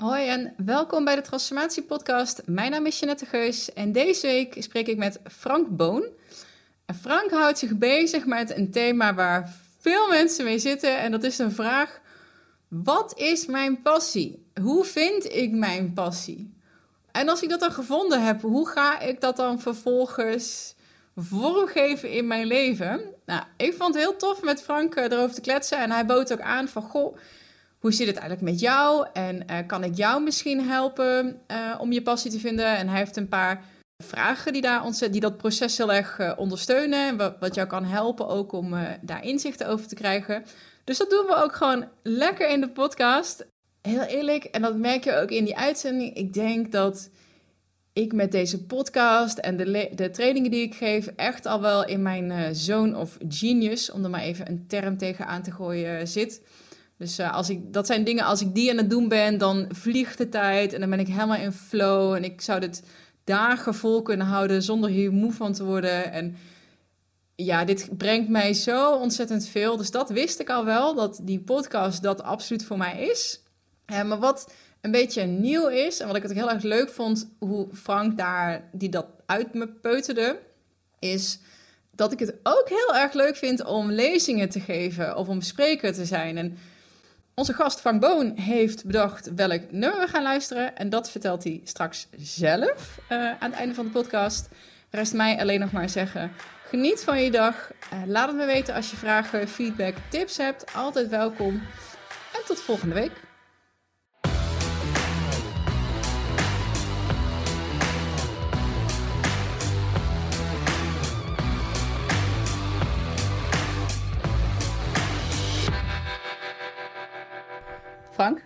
Hoi en welkom bij de Transformatie Podcast. Mijn naam is Jeanette Geus en deze week spreek ik met Frank Boon. Frank houdt zich bezig met een thema waar veel mensen mee zitten en dat is een vraag: wat is mijn passie? Hoe vind ik mijn passie? En als ik dat dan gevonden heb, hoe ga ik dat dan vervolgens vormgeven in mijn leven? Nou, ik vond het heel tof met Frank eh, erover te kletsen en hij bood ook aan van goh hoe zit het eigenlijk met jou? En uh, kan ik jou misschien helpen uh, om je passie te vinden? En hij heeft een paar vragen die, daar ontzettend, die dat proces heel erg uh, ondersteunen. Wat, wat jou kan helpen ook om daar inzichten over te krijgen. Dus dat doen we ook gewoon lekker in de podcast. Heel eerlijk, en dat merk je ook in die uitzending. Ik denk dat ik met deze podcast en de, de trainingen die ik geef... echt al wel in mijn zone of genius, om er maar even een term tegen aan te gooien, zit... Dus uh, als ik, dat zijn dingen, als ik die aan het doen ben, dan vliegt de tijd en dan ben ik helemaal in flow. En ik zou dit dagen vol kunnen houden zonder hier moe van te worden. En ja, dit brengt mij zo ontzettend veel. Dus dat wist ik al wel, dat die podcast dat absoluut voor mij is. Maar wat een beetje nieuw is, en wat ik het heel erg leuk vond, hoe Frank daar, die dat uit me peuterde, is dat ik het ook heel erg leuk vind om lezingen te geven of om spreker te zijn. En onze gast Frank Boon heeft bedacht welk nummer we gaan luisteren. En dat vertelt hij straks zelf uh, aan het einde van de podcast. Rest mij alleen nog maar zeggen: geniet van je dag. Uh, laat het me weten als je vragen, feedback, tips hebt. Altijd welkom. En tot volgende week. Frank,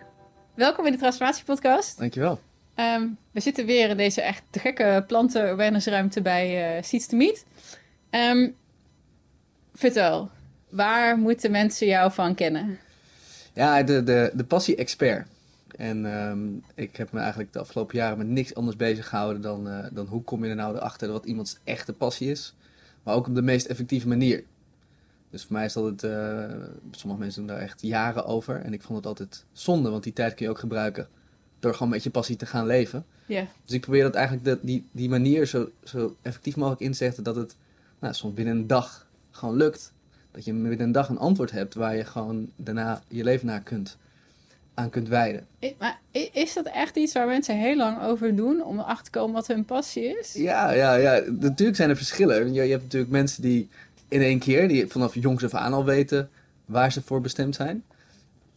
welkom in de Transformatiepodcast. Dankjewel. Um, we zitten weer in deze echt te gekke planten-awareness-ruimte bij uh, Seeds to Meet. Um, vertel, waar moeten mensen jou van kennen? Ja, de, de, de passie-expert. En um, ik heb me eigenlijk de afgelopen jaren met niks anders bezig gehouden dan, uh, dan hoe kom je er nou achter wat iemands echte passie is. Maar ook op de meest effectieve manier. Dus voor mij is dat het, uh, sommige mensen doen daar echt jaren over. En ik vond het altijd zonde, want die tijd kun je ook gebruiken door gewoon met je passie te gaan leven. Yeah. Dus ik probeer dat eigenlijk de, die, die manier zo, zo effectief mogelijk in te zetten dat het nou, soms binnen een dag gewoon lukt. Dat je binnen een dag een antwoord hebt waar je gewoon daarna je leven naar kunt, aan kunt wijden. Maar is dat echt iets waar mensen heel lang over doen om erachter te komen wat hun passie is? Ja, ja, ja. natuurlijk zijn er verschillen. Je, je hebt natuurlijk mensen die in één keer, die vanaf jongs af aan al weten waar ze voor bestemd zijn.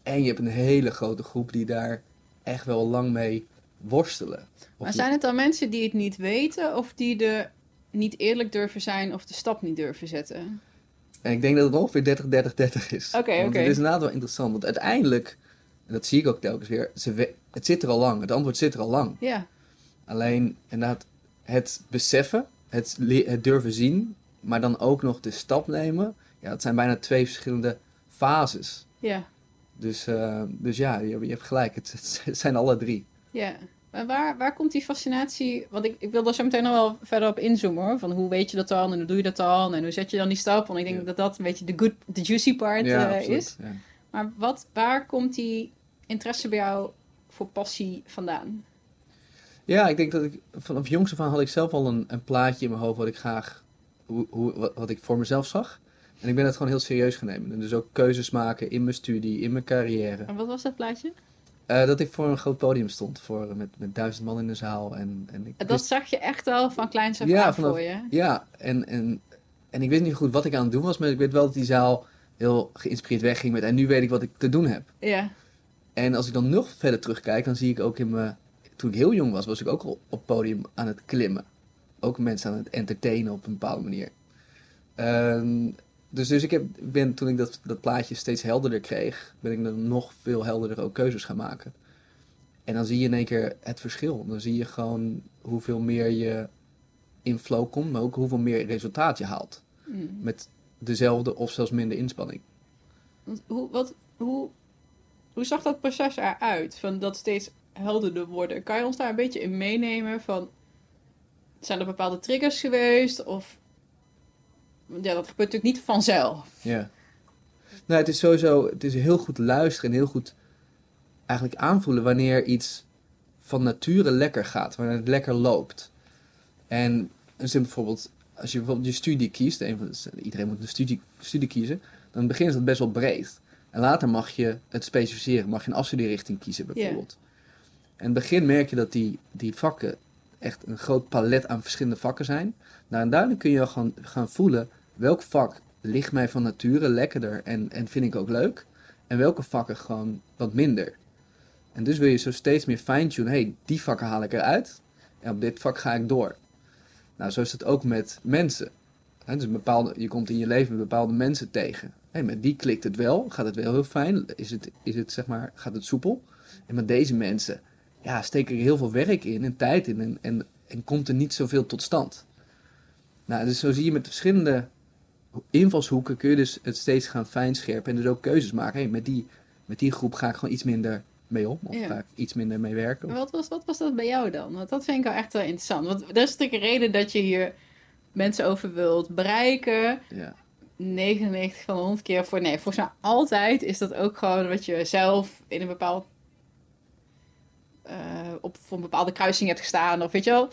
En je hebt een hele grote groep die daar echt wel lang mee worstelen. Maar zijn het dan mensen die het niet weten of die er niet eerlijk durven zijn of de stap niet durven zetten? En ik denk dat het ongeveer 30, 30, 30 is. Oké, oké. Okay. Het is inderdaad wel interessant, want uiteindelijk, en dat zie ik ook telkens weer, ze, het zit er al lang. Het antwoord zit er al lang. Ja. Alleen inderdaad het beseffen, het, het durven zien, maar dan ook nog de stap nemen. Ja, dat zijn bijna twee verschillende fases. Ja. Dus, uh, dus ja, je, je, hebt gelijk. Het, het, zijn alle drie. Ja. Maar waar, waar komt die fascinatie? Want ik, ik wil daar zo meteen nog wel verder op inzoomen hoor. Van hoe weet je dat dan en hoe doe je dat dan en hoe zet je dan die stap? Want ik denk ja. dat dat een beetje de, good, de juicy part ja, uh, absoluut, is. Ja. Maar wat, waar komt die interesse bij jou voor passie vandaan? Ja, ik denk dat ik vanaf jongs af aan had ik zelf al een, een plaatje in mijn hoofd wat ik graag hoe, hoe, wat, ik voor mezelf zag. En ik ben het gewoon heel serieus genomen. En dus ook keuzes maken in mijn studie, in mijn carrière. En wat was dat plaatje? Uh, dat ik voor een groot podium stond, voor, met, met duizend man in de zaal. En, en ik dat wist... zag je echt al van kleins af ja, vanaf, voor je? Ja, en, en, en ik wist niet goed wat ik aan het doen was, maar ik weet wel dat die zaal heel geïnspireerd wegging met en nu weet ik wat ik te doen heb. Ja. En als ik dan nog verder terugkijk, dan zie ik ook in mijn... Toen ik heel jong was, was ik ook al op podium aan het klimmen. Ook mensen aan het entertainen op een bepaalde manier. Um, dus dus ik heb, ben, toen ik dat, dat plaatje steeds helderder kreeg, ben ik dan nog veel helderder ook keuzes gaan maken. En dan zie je in één keer het verschil. Dan zie je gewoon hoeveel meer je in flow komt, maar ook hoeveel meer resultaat je haalt. Mm. Met dezelfde of zelfs minder inspanning. Hoe, wat, hoe, hoe zag dat proces eruit? Van dat steeds helderder worden. Kan je ons daar een beetje in meenemen? Van, zijn er bepaalde triggers geweest? Of ja, dat gebeurt natuurlijk niet vanzelf. Ja. Nou, het is sowieso, het is heel goed luisteren en heel goed eigenlijk aanvoelen wanneer iets van nature lekker gaat, waarin het lekker loopt. En dus bijvoorbeeld, als je bijvoorbeeld je studie kiest, een van, iedereen moet een studie, studie kiezen, dan begint het best wel breed. En later mag je het specificeren, mag je een afstudeerrichting kiezen bijvoorbeeld. En in het begin merk je dat die, die vakken echt een groot palet aan verschillende vakken zijn. Nou, en daarin kun je gewoon gaan voelen welk vak ligt mij van nature lekkerder en, en vind ik ook leuk. En welke vakken gewoon wat minder. En dus wil je zo steeds meer fine-tunen. hey, die vakken haal ik eruit. En op dit vak ga ik door. Nou, zo is het ook met mensen. Dus bepaalde, je komt in je leven bepaalde mensen tegen. Hey, met die klikt het wel, gaat het wel heel fijn. Is het, is het, zeg maar, gaat het soepel. En met deze mensen ja, steek er heel veel werk in en tijd in. En, en, en komt er niet zoveel tot stand. Nou, dus zo zie je met verschillende invalshoeken kun je dus het steeds gaan fijnscherpen. En dus ook keuzes maken. Hey, met, die, met die groep ga ik gewoon iets minder mee om. Of Ja. ga ik iets minder mee werken. Wat was, wat was dat bij jou dan? Want dat vind ik wel echt wel interessant. Want dat is natuurlijk een reden dat je hier mensen over wilt bereiken. Ja. 99 van de 100 keer voor nee. Volgens mij altijd is dat ook gewoon wat je zelf in een bepaald. Eh, op voor een bepaalde kruising hebt gestaan. Of weet je wel.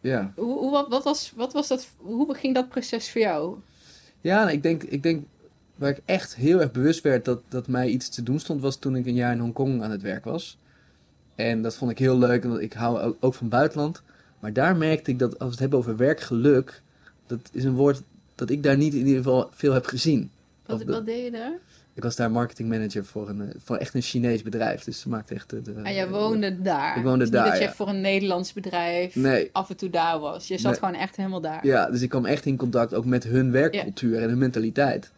ja. Hoe, hoe, wat, wat, was, wat was dat? Hoe ging dat proces voor jou? Ja, nou, ik denk, ik denk waar ik echt heel erg bewust werd dat, dat mij iets te doen stond, was toen ik een jaar in Hongkong aan het werk was. En dat vond ik heel leuk, want ik hou ook, van buitenland. Maar daar merkte ik dat als we het hebben over werkgeluk, dat is een woord dat ik daar niet in ieder geval veel heb gezien. Wat, de- wat deed je daar? Ik was daar marketingmanager voor, een, eh, voor echt een Chinees bedrijf. Dus ze maakte echt de... de En jij woonde daar. Ik woonde Dus niet daar, dat je ja. voor een Nederlands bedrijf Nee. af en toe daar was. Je zat Nee. gewoon echt helemaal daar. Ja, dus ik kwam echt in contact ook met hun werkcultuur en hun mentaliteit.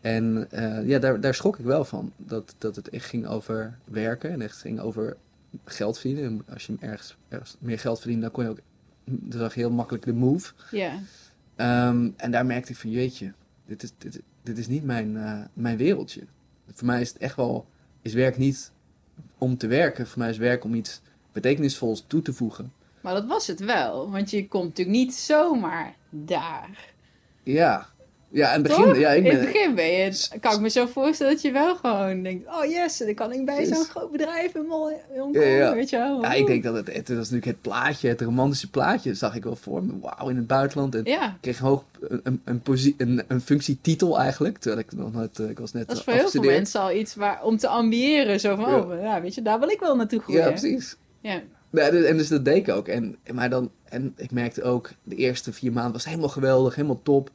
En eh, ja, daar, daar schrok ik wel van. Dat, dat het echt ging over werken en echt ging over geld verdienen. En als je ergens, ergens meer geld verdiende, dan kon je ook... Dan zag je heel makkelijk de move. Ja. Ehm, en daar merkte ik van, jeetje, dit is, dit, dit is niet mijn, eh, mijn wereldje. Voor mij is het echt wel, is werk niet om te werken. Voor mij is werk om iets betekenisvols toe te voegen. Maar dat was het wel. Want je komt natuurlijk niet zomaar daar. Ja, ja in het begin, Toch? ja, ik In het ben, begin ben je, kan ik me zo voorstellen dat je wel gewoon denkt... Oh yes, dan kan ik bij zo'n groot bedrijf in Hongkong, Ja, ja. weet je wel. Ja, ik denk dat het, het was natuurlijk het plaatje, het romantische plaatje, zag ik wel voor me. Wauw, in het buitenland. En Ja, kreeg hoog een, een, een, posi- een, een functietitel eigenlijk, terwijl ik nog net, eh, ik was net dat is eh, voor heel veel mensen al iets waar, om te ambiëren. Zo van, Ja. oh, ja, weet je, daar wil ik wel naartoe groeien. Ja, precies. Ja. Ja, dus- en dus dat deed ik ook. En, maar dan, en ik merkte ook, de eerste vier maanden was helemaal geweldig, helemaal top.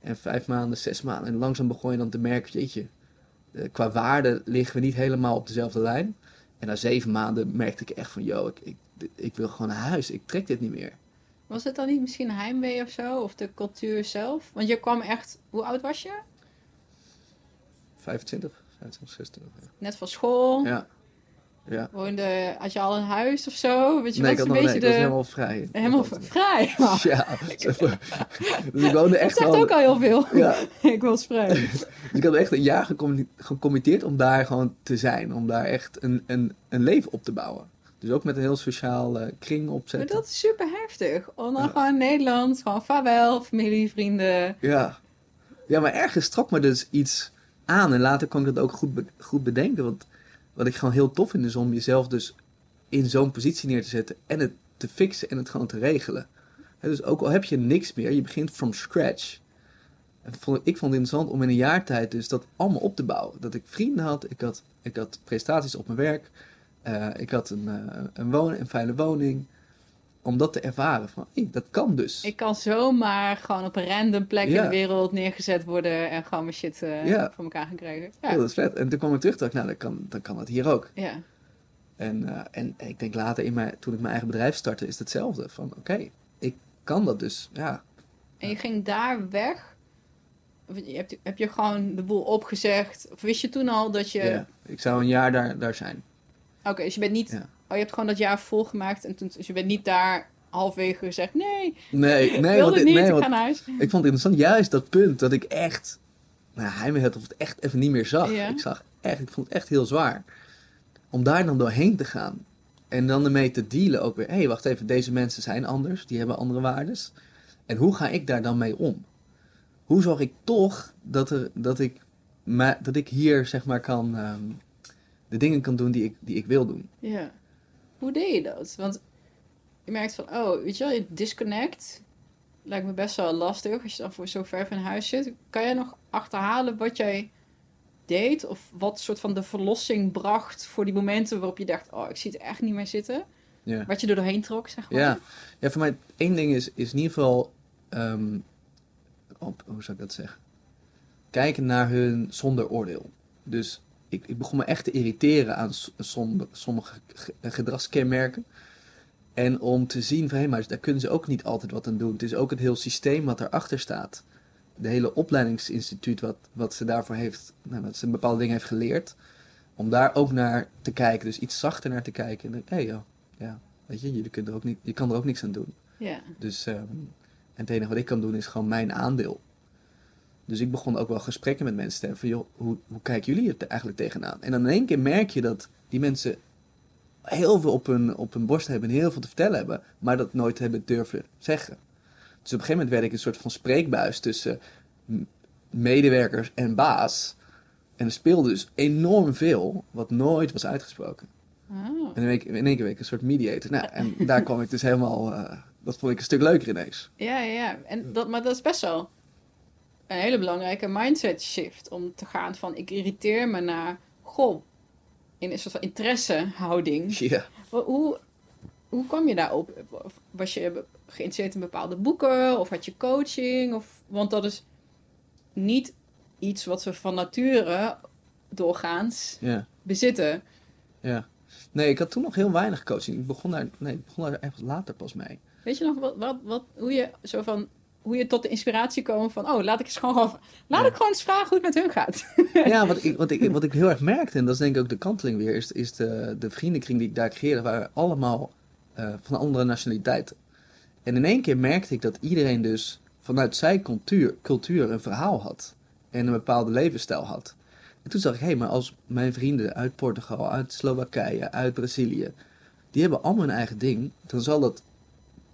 En vijf maanden, zes maanden. En langzaam begon je dan te merken, jeetje, eh, qua waarde liggen we niet helemaal op dezelfde lijn. En na zeven maanden merkte ik echt van, yo, ik, ik, ik wil gewoon naar huis. Ik trek dit niet meer. Was het dan niet misschien heimwee of zo? Of de cultuur zelf? Want je kwam echt... Hoe oud was je? 25, 25, 26. Ja. Net van school? Ja. Ja. Woonde, had je al een huis of zo? Weet je, Nee, ik had een nog, nee, beetje ik was de... helemaal vrij. Helemaal Dat- vrij. Ja. dus ik woonde Dat echt zegt wel... ook al heel veel. Ja, ik was vrij. dus ik had echt een jaar gecommi- gecommitteerd om daar gewoon te zijn. Om daar echt een, een, een leven op te bouwen. Dus ook met een heel sociaal eh, kring Maar opzetten. dat is super heftig. Om dan Ja. gewoon Nederland, gewoon vaarwel, familie, vrienden. Ja. ja, maar ergens trok me dus iets aan. En later kon ik dat ook goed, be- goed bedenken. Want wat ik gewoon heel tof vind is om jezelf dus in zo'n positie neer te zetten. En het te fixen en het gewoon te regelen. Dus ook al heb je niks meer, je begint from scratch. Ik vond het interessant om in een jaar tijd dus dat allemaal op te bouwen. Dat ik vrienden had, ik had, ik had prestaties op mijn werk. eh, ik had een, eh, een, wonen, een fijne woning. Om dat te ervaren van, hé, dat kan dus. Ik kan zomaar gewoon op een random plek in de wereld neergezet worden en gewoon mijn shit eh, Ja. voor elkaar gaan krijgen. Ja, Ja, dat is vet. En toen kwam ik terug, dacht ik, nou, dan kan, dan kan dat hier ook. ja. En, eh, en ik denk later, in mijn, toen ik mijn eigen bedrijf startte, is het hetzelfde. Van, oké, ik kan dat dus, ja. En je ging daar weg. Of je hebt, heb je gewoon de boel opgezegd? Of wist je toen al dat je... ja. Ik zou een jaar daar, daar zijn. Oké, dus je bent niet... Oh, je hebt gewoon dat jaar volgemaakt en toen... Dus je bent niet daar halfwege gezegd... Nee, Nee, nee, want, het niet, nee ik ga naar huis. ik vond het interessant, juist dat punt dat ik echt, nou, heimwee had of het echt even niet meer zag. Ja. Ik zag echt, ik vond het echt heel zwaar. Om daar dan doorheen te gaan. En dan ermee te dealen ook weer. Hé, hey, wacht even, deze mensen zijn anders. Die hebben andere waardes. En hoe ga ik daar dan mee om? Hoe zorg ik toch dat, er, dat, ik, dat ik hier zeg maar kan... ehm, de dingen kan doen die ik, die ik wil doen. Ja. Hoe deed je dat? Want je merkt van, oh, weet je wel, je disconnect lijkt me best wel lastig als je dan voor zo ver van huis zit. Kan jij nog achterhalen wat jij deed? Of wat soort van de verlossing bracht voor die momenten waarop je dacht, oh, ik zie het echt niet meer zitten? Ja. Wat je er doorheen trok, zeg maar. Ja. ja, voor mij één ding is, is in ieder geval, ehm, op, hoe zou ik dat zeggen? Kijken naar hun zonder oordeel. Dus ik, ik begon me echt te irriteren aan s- som- sommige ge- gedragskenmerken. En om te zien van, hé, maar daar kunnen ze ook niet altijd wat aan doen. Het is ook het heel systeem wat erachter staat. De hele opleidingsinstituut wat, wat ze daarvoor heeft, nou, dat ze bepaalde dingen heeft geleerd. Om daar ook naar te kijken, dus iets zachter naar te kijken. En hé, joh, ja, weet je, jullie kunnen er ook niet, je kan er ook niks aan doen. Ja. Dus ehm, en het enige wat ik kan doen is gewoon mijn aandeel. Dus ik begon ook wel gesprekken met mensen te hebben van, joh, hoe, hoe kijken jullie er eigenlijk tegenaan? En dan in één keer merk je dat die mensen heel veel op hun, op hun borst hebben en heel veel te vertellen hebben, maar dat nooit hebben durven zeggen. Dus op een gegeven moment werd ik een soort van spreekbuis tussen medewerkers en baas. En er speelde dus enorm veel wat nooit was uitgesproken. Oh. En in één keer, in één keer werd ik een soort mediator. Nou, en daar kwam ik dus helemaal... eh, dat vond ik een stuk leuker ineens. Ja, ja, ja. En dat, maar dat is best wel een hele belangrijke mindset shift. Om te gaan van ik irriteer me naar, goh, in een soort van interessehouding. Ja. Hoe, hoe, kwam je daarop? Of Was je geïnteresseerd in bepaalde boeken? Of had je coaching? Of, want dat is niet iets wat we van nature doorgaans Ja. bezitten. Ja. Nee, ik had toen nog heel weinig coaching. Ik begon daar, nee, ik begon daar echt later pas mee. Weet je nog wat, wat, wat, hoe je zo van hoe je tot de inspiratie kwam van oh laat ik eens gewoon, laat Ja. ik gewoon eens vragen hoe het met hun gaat. Ja, wat ik, wat, ik, wat ik heel erg merkte, en dat is denk ik ook de kanteling weer, is, is de, de vriendenkring die ik daar creëerde, waren allemaal eh, van andere nationaliteiten. En in één keer merkte ik dat iedereen dus vanuit zijn cultuur, cultuur een verhaal had. En een bepaalde levensstijl had. En toen zag ik, hé, maar als mijn vrienden uit Portugal, uit Slowakije, uit Brazilië, die hebben allemaal hun eigen ding, dan zal dat,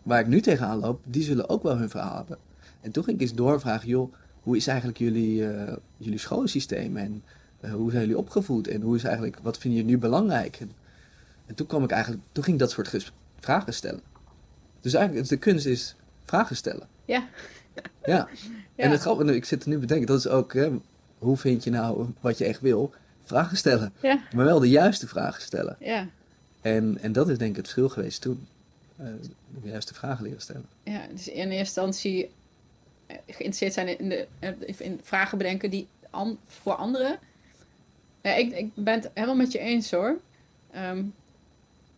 waar ik nu tegenaan loop, die zullen ook wel hun verhaal hebben. En toen ging ik eens doorvragen, joh, hoe is eigenlijk jullie, eh, jullie schoolsysteem en eh, hoe zijn jullie opgevoed en hoe is eigenlijk, wat vinden jullie nu belangrijk? En, en toen kwam ik eigenlijk, toen ging ik dat soort vragen stellen. Dus eigenlijk, de kunst is vragen stellen. Ja. Ja. Ja. En het grappige, ik zit er nu te bedenken, dat is ook, hè, hoe vind je nou wat je echt wil? Vragen stellen. Ja, Maar wel de juiste vragen stellen. ja, En, en dat is denk ik het verschil geweest toen. Eh, de juiste vragen leren stellen. ja. Dus in eerste instantie eh, geïnteresseerd zijn in, de, eh, in vragen bedenken die an, voor anderen. Ja, ik, ik ben het helemaal met je eens hoor. Ehm,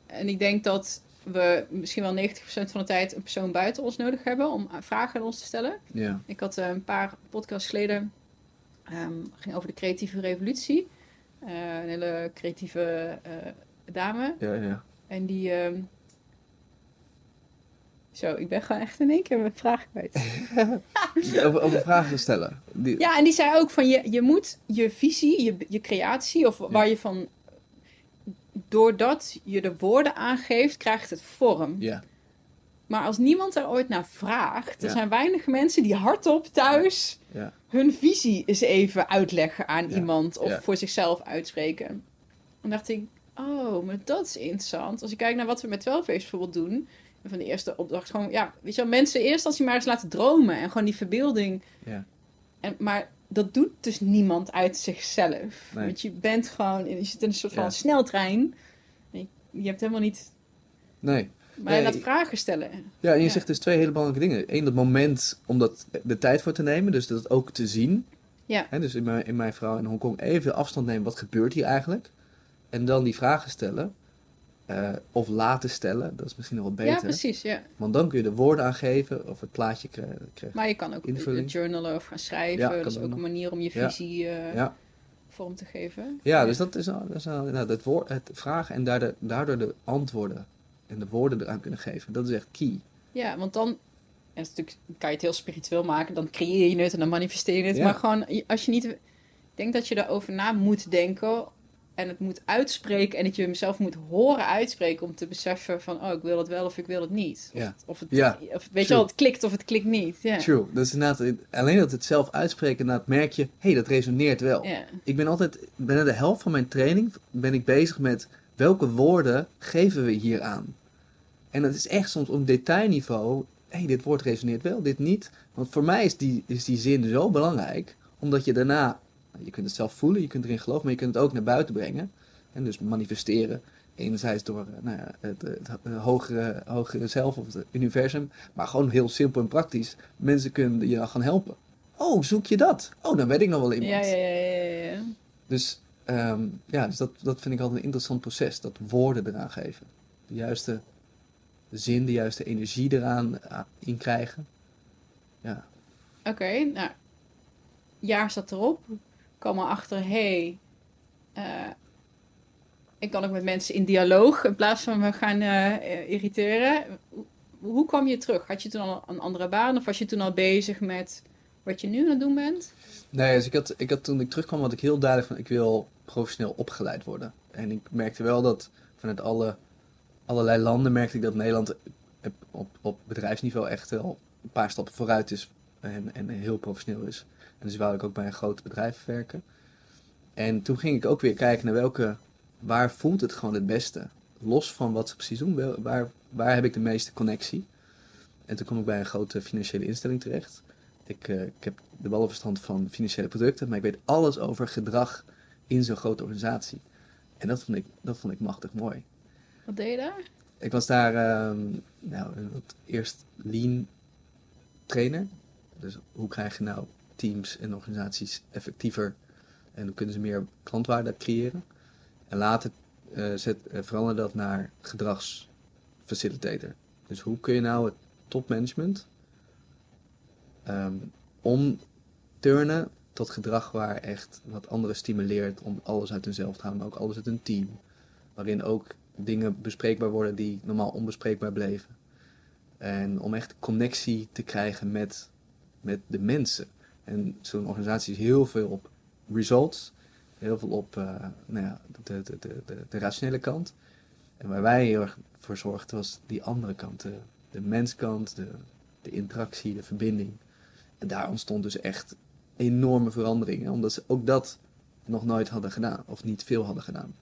en ik denk dat we misschien wel 90% van de tijd een persoon buiten ons nodig hebben om vragen aan ons te stellen. Ja. Ik had een paar podcasts geleden, ehm, ging over de creatieve revolutie. Eh, een hele creatieve dame. Ja, ja. En die. ehm, Zo, ik ben gewoon echt in één keer mijn vraag kwijt. Over, over vragen stellen. Die, Ja, en die zei ook van je, je moet je visie, je, je creatie, of waar je van. Doordat je de woorden aangeeft, krijgt het vorm. ja. Maar als niemand daar ooit naar vraagt, er Ja. zijn weinig mensen die hardop thuis Ja. hun visie eens even uitleggen aan iemand of voor zichzelf uitspreken. Dan dacht ik, oh, maar dat is interessant. Als ik kijk naar wat we met 12 Face bijvoorbeeld doen, en van de eerste opdracht gewoon, ja, weet je wel, mensen eerst als je maar eens laten dromen en gewoon die verbeelding. Ja. En, maar dat doet dus niemand uit zichzelf. Nee. Want je bent gewoon, je zit in een soort van Ja. sneltrein. Je, je hebt helemaal niet, Nee. maar je laat vragen stellen. Ja, en je Ja. zegt dus twee hele belangrijke dingen. Eén, dat moment om dat, de tijd voor te nemen, dus dat ook te zien. Ja. Hè, dus in mijn, in mijn vrouw in Hongkong even afstand nemen, wat gebeurt hier eigenlijk? En dan die vragen stellen. Eh, of laten stellen, dat is misschien nog wat Ja, beter. precies, ja. Want dan kun je de woorden aangeven of het plaatje krijgen. Maar je kan ook Invulling. journalen of gaan schrijven. Ja, dat is ook nog. een manier om je Ja. visie eh, Ja, vorm te geven. ja, dus dat is, al- dat is al- nou, het, woord, het vragen en daardoor, daardoor de antwoorden en de woorden eraan kunnen geven. Dat is echt key. Ja, want dan... En natuurlijk, kan je het heel spiritueel maken. Dan creëer je het en dan manifesteer je het. Ja. Maar gewoon, als je niet... Ik denk dat je daarover na moet denken. En het moet uitspreken. En dat je hem zelf moet horen uitspreken. Om te beseffen van... Oh, ik wil het wel of ik wil het niet. Of, het- of het, Ja, of, weet je wel, het klikt of het klikt niet. Ja. True. Dus inderdaad, alleen dat het zelf uitspreken, inderdaad merk je, hé, hey, dat resoneert wel. Ik ben altijd, binnen de helft van mijn training ben ik bezig met welke woorden geven we hier aan? En het is echt soms op detailniveau, hé, hey, dit woord resoneert wel, dit niet. Want voor mij is die, is die zin zo belangrijk, omdat je daarna, je kunt het zelf voelen, je kunt erin geloven, maar je kunt het ook naar buiten brengen. En dus manifesteren. Enerzijds door eh, nou ja, het, het, het hogere, hogere zelf of het universum, maar gewoon heel simpel en praktisch. Mensen kunnen je dan gaan helpen. Oh, zoek je dat? Oh, dan weet ik nog wel iemand. Ja, ja, ja, ja, ja. Dus, ehm, ja, dus dat, dat vind ik altijd een interessant proces. Dat woorden eraan geven. De juiste zin, de juiste energie eraan uh, in krijgen. Ja. Oké, nou, jaar staat erop. Kom erachter, hé, hey, uh, ik kan ook met mensen in dialoog in plaats van me gaan uh, irriteren. Hoe kwam je terug? Had je toen al een andere baan of was je toen al bezig met wat je nu aan het doen bent? Nee, dus ik had, ik had toen ik terugkwam, had ik heel duidelijk van ik wil professioneel opgeleid worden. En ik merkte wel dat vanuit alle, allerlei landen merkte ik dat Nederland op, op bedrijfsniveau echt wel een paar stappen vooruit is en, en heel professioneel is. En dus wou ik ook bij een groot bedrijf werken. En toen ging ik ook weer kijken naar welke, waar voelt het gewoon het beste? Los van wat ze precies doen, waar, waar heb ik de meeste connectie? En toen kom ik bij een grote financiële instelling terecht. Ik, uh, ik heb de ballenverstand van financiële producten, maar ik weet alles over gedrag in zo'n grote organisatie. En dat vond ik, dat vond ik machtig mooi. Wat deed je daar? Ik was daar uh, nou, eerst lean trainer. Dus hoe krijg je nou teams en organisaties effectiever en kunnen ze meer klantwaarde creëren? En later uh, zet, uh, veranderde dat naar gedragsfacilitator. Dus hoe kun je nou het topmanagement um, omturnen tot gedrag waar echt wat anderen stimuleert om alles uit hunzelf te halen, maar ook alles uit een team. Waarin ook dingen bespreekbaar worden die normaal onbespreekbaar bleven. En om echt connectie te krijgen met, met de mensen. En zo'n organisatie is heel veel op results, heel veel op uh, nou ja, de, de, de, de, rationele kant. En waar wij heel erg voor zorgden was die andere kant, de, de menskant, de, de interactie, de verbinding. En daar ontstond dus echt enorme veranderingen, omdat ze ook dat nog nooit hadden gedaan, of niet veel hadden gedaan.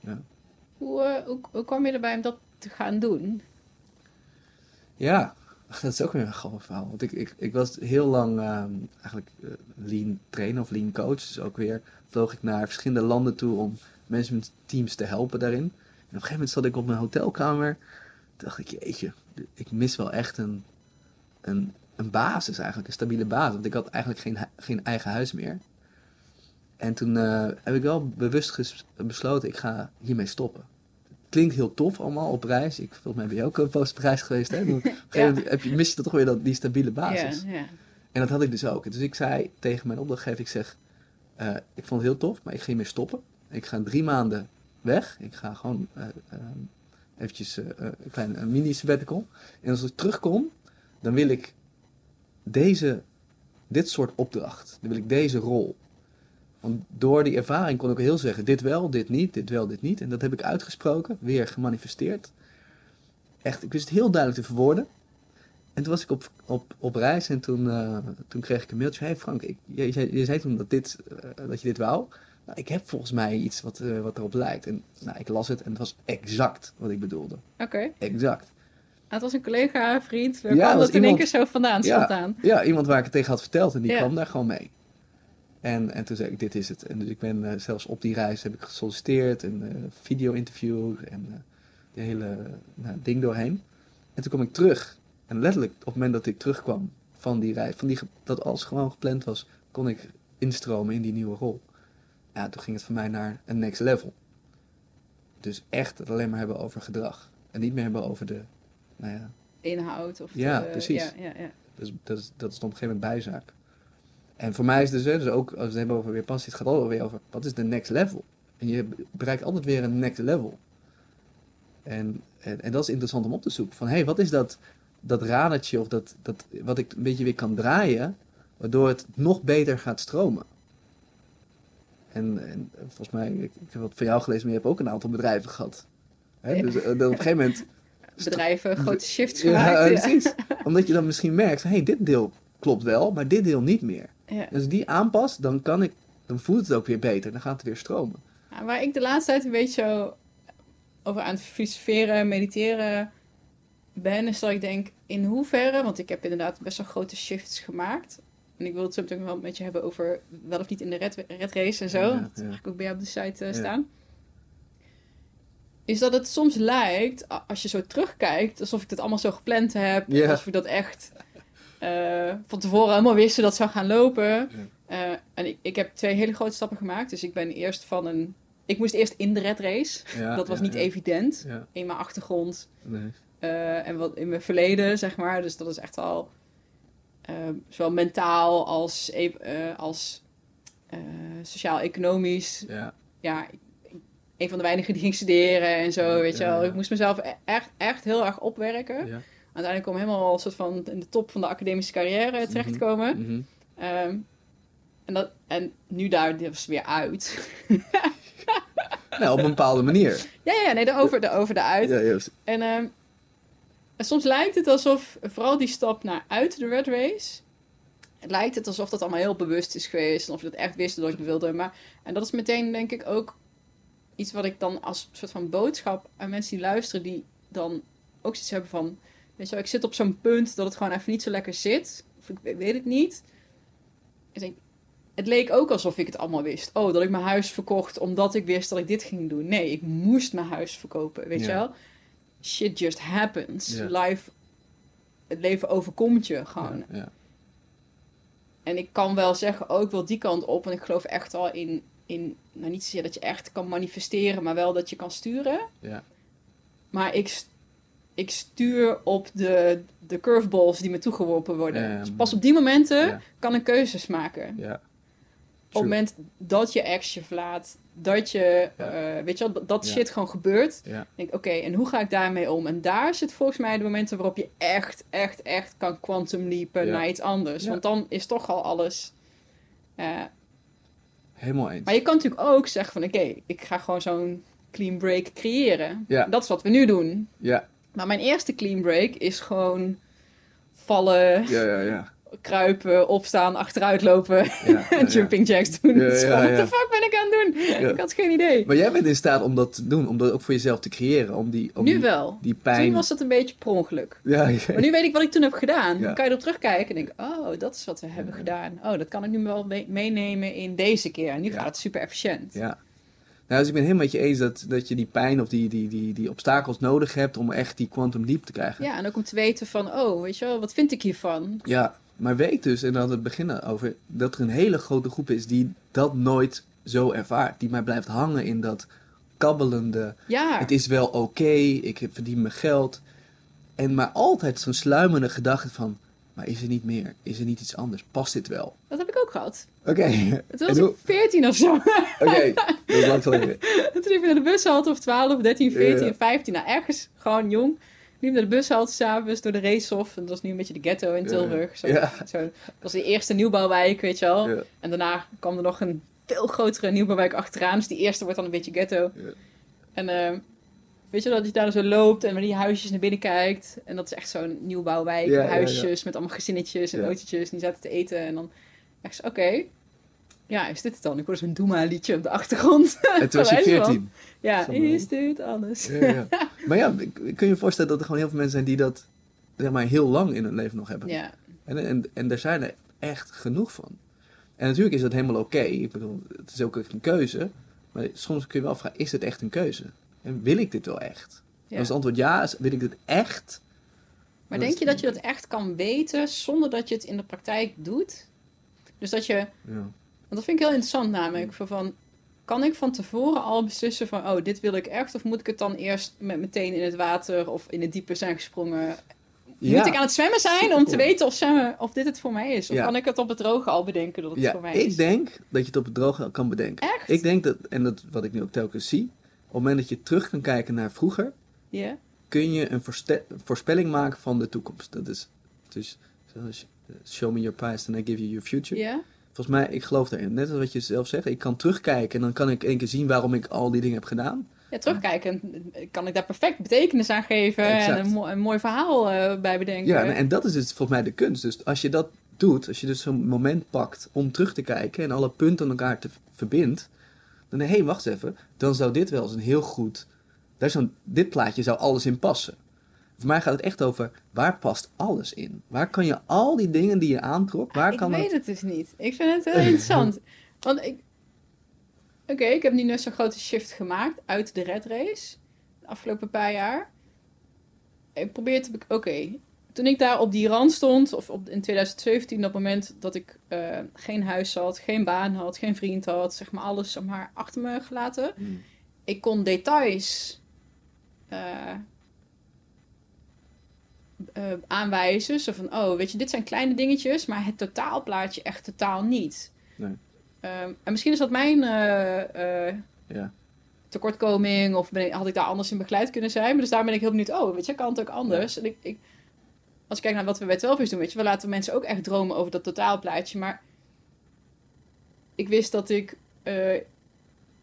Ja. Hoe, uh, hoe, hoe kwam je erbij om dat te gaan doen? Ja, dat is ook weer een grappig verhaal. Want ik, ik, ik was heel lang um, eigenlijk uh, lean trainer of lean coach. Dus ook weer vloog ik naar verschillende landen toe om managementteams te helpen daarin. En op een gegeven moment zat ik op mijn hotelkamer. dacht ik, jeetje, ik mis wel echt een, een, een basis eigenlijk, een stabiele basis. Want ik had eigenlijk geen, geen eigen huis meer. En toen uh, heb ik wel bewust besloten, ik ga hiermee stoppen. Klinkt heel tof allemaal op reis. Ik, volgens mij ben je ook een post op reis geweest. Hè? Dan ja. heb je, mis je toch weer dat, die stabiele basis. Ja, ja. En dat had ik dus ook. Dus ik zei tegen mijn opdrachtgever, ik zeg, uh, ik vond het heel tof, maar ik ga hiermee stoppen. Ik ga drie maanden weg. Ik ga gewoon uh, uh, eventjes een klein mini sabbatical. En als ik terugkom, dan wil ik deze, dit soort opdracht. Dan wil ik deze rol. Want door die ervaring kon ik heel zeggen, dit wel, dit niet, dit wel, dit niet. En dat heb ik uitgesproken, weer gemanifesteerd. Echt, ik wist het heel duidelijk te verwoorden. En toen was ik op, op, op reis en toen, uh, toen kreeg ik een mailtje. Hé hey Frank, ik, je, je, je, zei toen dat, dit, uh, dat je dit wou. Nou, ik heb volgens mij iets wat, uh, wat erop lijkt. En nou, ik las het en het was exact wat ik bedoelde. Oké. Okay. Exact. Het was een collega, vriend. We ja, kwam dat in één keer zo vandaan, ja, spontaan. Ja, iemand waar ik het tegen had verteld en die kwam daar gewoon mee. En, en toen zei ik, dit is het. En dus ik ben uh, zelfs op die reis heb ik gesolliciteerd, een uh, video-interview en uh, die hele nou, ding doorheen. En toen kwam ik terug. En letterlijk, op het moment dat ik terugkwam van die reis, van die, dat alles gewoon gepland was, kon ik instromen in die nieuwe rol. Ja, toen ging het voor mij naar een next level. Dus echt het alleen maar hebben over gedrag. En niet meer hebben over de, nou ja... Inhoud of Ja, de, precies. Ja, ja, ja. Dus dat is, dat is op een gegeven moment bijzaak. En voor mij is het dus, dus ook als we het hebben over weer passie, het gaat altijd weer over wat is de next level. En je bereikt altijd weer een next level. En, en, en dat is interessant om op te zoeken. Van hé, hey, wat is dat, dat radertje of dat, dat, wat ik een beetje weer kan draaien, waardoor het nog beter gaat stromen. En, en volgens mij, ik, ik heb wat van jou gelezen, maar je hebt ook een aantal bedrijven gehad. Hè? Ja. Dus uh, op een gegeven moment... Bedrijven, grote shifts ja, gemaakt. Ja, precies. Omdat je dan misschien merkt van, hé, hey, dit deel klopt wel, maar dit deel niet meer. Ja. Als ik die aanpas, dan, kan ik, dan voelt het ook weer beter. Dan gaat het weer stromen. Ja, waar ik de laatste tijd een beetje zo over aan het filosoferen, mediteren ben, is dat ik denk, in hoeverre, want ik heb inderdaad best wel grote shifts gemaakt. En ik wil het zo meteen wel met je hebben over wel of niet in de red, red race en zo. Ja, dat ja. ik ook bij jou op de site eh, staan. Is dat het soms lijkt, als je zo terugkijkt, alsof ik het allemaal zo gepland heb. Ja. Alsof ik dat echt eh, van tevoren helemaal wist hoe dat zou gaan lopen. Eh, en ik, ik heb twee hele grote stappen gemaakt. Dus ik ben eerst van een... Ik moest eerst in de red race. Ja, dat was ja, niet ja. evident. In mijn achtergrond nee. eh, en wat in mijn verleden, zeg maar. Dus dat is echt al zowel mentaal als, e- als sociaal-economisch. Ja, Ja, een van de weinigen die ging studeren en zo, weet je wel. Ik moest mezelf e- echt, echt heel erg opwerken. Uiteindelijk ik helemaal een soort van in de top van de academische carrière terecht te komen. Mhm. Ehm, en, dat, en nu daar dus weer uit. Nou, op een bepaalde manier. ja, ja, nee, daarover, daarover, daaruit. Ja, juist. En, ehm, en soms lijkt het alsof, vooral die stap naar uit de red race, het lijkt het alsof dat allemaal heel bewust is geweest. En of je dat echt wist dat het wilde. Maar, en dat is meteen, denk ik, ook iets wat ik dan als soort van boodschap aan mensen die luisteren, die dan ook zoiets hebben van, weet je wel, ik zit op zo'n punt dat het gewoon even niet zo lekker zit. Of ik we- weet het niet. Ik denk, het leek ook alsof ik het allemaal wist. Oh, dat ik mijn huis verkocht omdat ik wist dat ik dit ging doen. Nee, ik moest mijn huis verkopen, weet je wel. Shit just happens. Ja. Life, het leven overkomt je gewoon. Ja. En ik kan wel zeggen, ook wel die kant op. Want ik geloof echt al in, in nou niet zozeer dat je echt kan manifesteren, maar wel dat je kan sturen. Ja. Maar ik, ik stuur op de, de curveballs die me toegeworpen worden. Dus pas op die momenten kan ik keuzes maken. Op het moment dat je ex je verlaat, dat je, eh, weet je dat, shit gewoon gebeurt. Denk oké, en hoe ga ik daarmee om? En daar zit volgens mij de momenten waarop je echt, echt, echt kan quantum leapen naar iets anders. Want dan is toch al alles... eh, Helemaal eens. maar je kan natuurlijk ook zeggen van, oké, ik ga gewoon zo'n clean break creëren. Ja. Dat is wat we nu doen. Ja, Maar mijn eerste clean break is gewoon vallen, ja, ja, ja. kruipen, opstaan, achteruit lopen ja, en ja. jumping jacks doen. Ja. What the fuck ben ik aan het doen? Ik had geen idee. Maar jij bent in staat om dat te doen, om dat ook voor jezelf te creëren. Om die, om nu die, wel. die pijn... Toen was het een beetje per ongeluk. Maar nu weet ik wat ik toen heb gedaan. Dan kan je erop terugkijken en denk oh, dat is wat we hebben gedaan. Oh, dat kan ik nu wel me- meenemen in deze keer. En nu gaat het super efficiënt. Ja. Nou, dus ik ben helemaal met je eens dat, dat je die pijn of die, die, die, die obstakels nodig hebt om echt die quantum leap te krijgen. Ja, en ook om te weten van, oh, weet je wel, wat vind ik hiervan? Ja, maar weet dus, en dan hadden we het beginnen over, dat er een hele grote groep is die dat nooit zo ervaart. Die maar blijft hangen in dat kabbelende, Ja, het is wel oké, ik verdien mijn geld. En maar altijd zo'n sluimerende gedachte van, maar is er niet meer? Is er niet iets anders? Past dit wel? dat heb ik ook gehad. Oké, Het was hoe- ik 14 of zo. oké, dat is lang geleden. Toen liep ik naar de bushalte of 12, 13, 14, Ja. 15. Nou, ergens gewoon jong. Liep naar de bushalte s'avonds door de Racehof. En dat was nu een beetje de ghetto in. Tilburg. Zo, Ja. zo, dat was de eerste nieuwbouwwijk, weet je wel. Ja. En daarna kwam er nog een veel grotere nieuwbouwwijk achteraan. Dus die eerste wordt dan een beetje ghetto. Ja. En ehm, weet je dat je daar zo loopt en met die huisjes naar binnen kijkt. En dat is echt zo'n nieuwbouwwijk. Ja, ja, huisjes met allemaal gezinnetjes en autootjes. En die zaten te eten. En dan echt zo, oké. Ja, is dit het dan? Ik hoorde zo'n Doema-liedje op de achtergrond. En toen was je Wijs wel. 14. Ja, is dit alles? Maar ja, kun je je voorstellen dat er gewoon heel veel mensen zijn die dat zeg maar, heel lang in hun leven nog hebben? Ja, En, en, en daar zijn er echt genoeg van. En natuurlijk is dat helemaal oké. Ik bedoel, het is ook echt een keuze. Maar soms kun je wel vragen, is het echt een keuze? En wil ik dit wel echt? ja. Als het antwoord ja is, wil ik dit echt? Maar denk je dat je dat echt kan weten zonder dat je het in de praktijk doet? Dus dat je, Ja. want dat vind ik heel interessant namelijk, van, kan ik van tevoren al beslissen van, oh, dit wil ik echt, of moet ik het dan eerst met meteen in het water of in het diepe zijn gesprongen? Ja. Moet ik aan het zwemmen zijn om te weten of, zwemmen, of dit het voor mij is? Of Ja. kan ik het op het droge al bedenken dat het voor mij is? ik denk dat je het op het droge kan bedenken. Echt? Ik denk dat, en dat wat ik nu ook telkens zie, het moment dat je terug kan kijken naar vroeger, kun je een voorspelling maken van de toekomst. Dat is dus, eh, show me your past and I give you your future. Volgens mij, ik geloof erin. Net als wat je zelf zegt, ik kan terugkijken en dan kan ik één keer zien waarom ik al die dingen heb gedaan. Ja, terugkijken. Kan ik daar perfect betekenis aan geven Exact. en een, mo- een mooi verhaal eh, bij bedenken. Ja, en, en dat is dus volgens mij de kunst. Dus als je dat doet, als je dus zo'n moment pakt om terug te kijken en alle punten aan elkaar te verbindt, dan hé, hey, wacht even, dan zou dit wel eens een heel goed Daar zo'n, dit plaatje zou alles in passen. Voor mij gaat het echt over waar past alles in? Waar kan je al die dingen die je aantrok, waar ik kan weet het... het dus niet. Ik vind het heel interessant. Want ik... Oké, ik heb nu net zo'n grote shift gemaakt uit de red race. De afgelopen paar jaar. Ik probeer te... Oké, toen ik daar op die rand stond, of op, in 2017, dat moment dat ik eh, geen huis had, geen baan had, geen vriend had, zeg maar alles zeg maar, achter me gelaten. Hmm. Ik kon details eh, eh, aanwijzen. Zo van, oh, weet je, dit zijn kleine dingetjes, maar het totaalplaatje echt totaal niet. Nee. Ehm, en misschien is dat mijn Ja. tekortkoming, of ben ik, had ik daar anders in begeleid kunnen zijn. Maar dus daar ben ik heel benieuwd, oh, weet je, kan het ook anders? En ik, ik, als ik kijk naar wat we bij 12 doen, weet je, we laten mensen ook echt dromen over dat totaalplaatje. Maar ik wist dat ik eh,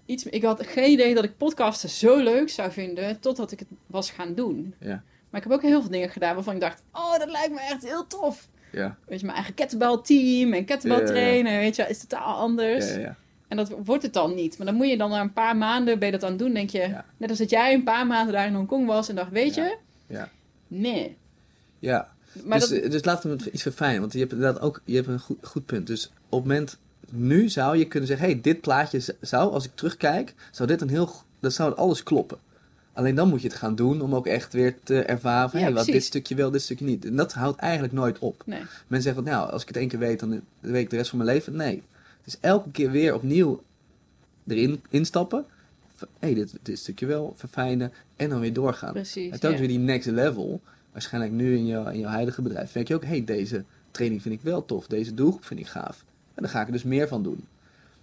iets, ik had geen idee dat ik podcasten zo leuk zou vinden, totdat ik het was gaan doen. Ja. Maar ik heb ook heel veel dingen gedaan waarvan ik dacht, oh, dat lijkt me echt heel tof. Ja. Weet je, mijn eigen kettlebell-team en kettlebell Ja, ja, ja. trainen, weet je, is totaal anders. Ja, ja, ja. En dat wordt het dan niet. Maar dan moet je dan na een paar maanden, je dat aan doen, denk je... Net als dat jij een paar maanden daar in Hongkong was en dacht, weet je? Ja. Nee. Ja. Maar dus, dat, eh, dus laten we het iets verfijnen, want je hebt inderdaad ook je hebt een goed, goed punt. Dus op het moment, nu zou je kunnen zeggen, hey, dit plaatje zou, als ik terugkijk, zou dit een heel, dat zou alles kloppen. Alleen dan moet je het gaan doen om ook echt weer te ervaren van, Ja, hey, wat dit stukje wel, dit stukje niet. En dat houdt eigenlijk nooit op. nee. Men zegt van, nou, als ik het één keer weet, dan weet ik de rest van mijn leven. Nee. Dus elke keer weer opnieuw erin instappen. Hé, hey, dit, dit stukje wel, verfijnen en dan weer doorgaan. Precies. En telkens ja. weer die next level. Waarschijnlijk nu in jouw, in jouw huidige bedrijf. Denk je ook, hé, hey, deze training vind ik wel tof. Deze doelgroep vind ik gaaf. En dan ga ik er dus meer van doen.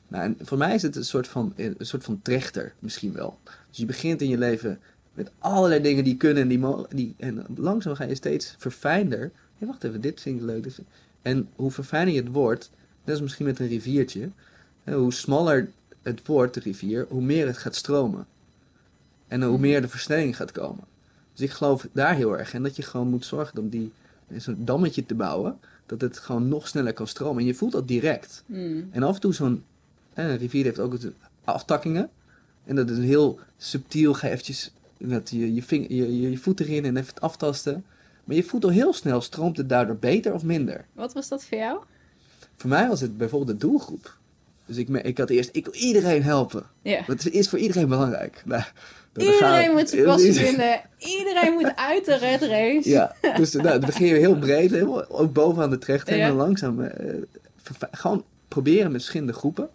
Nou, en voor mij is het een soort van, een soort van trechter misschien wel. Dus je begint in je leven met allerlei dingen die kunnen en die mogen. Die, en langzaam ga je steeds verfijnder. Hé, wacht even, dit vind ik leuk. dit vind- En hoe verfijner je het wordt, net als misschien met een riviertje. hoe smaller het wordt, de rivier, hoe meer het gaat stromen. En hoe Mhm. meer de versnelling gaat komen. Dus ik geloof daar heel erg in dat je gewoon moet zorgen om die zo'n dammetje te bouwen, dat het gewoon nog sneller kan stromen. En je voelt dat direct. Hmm. En af en toe zo'n een rivier heeft ook aftakkingen. En dat is heel subtiel, ga je eventjes dat je, je, ving, je, je, je voet erin en even het aftasten. Maar je voelt al heel snel, stroomt het daardoor beter of minder? Wat was dat voor jou? Voor mij was het bijvoorbeeld de doelgroep. Dus ik, ik had eerst, ik wil iedereen helpen. Ja. Het is voor iedereen belangrijk. Nou, gaan Iedereen moet zijn passie vinden. Iedereen moet uit de red race. Ja, dus nou, dan begin je heel breed, helemaal ook bovenaan de trechter. Ja. En dan langzaam eh, gewoon proberen met verschillende groepen.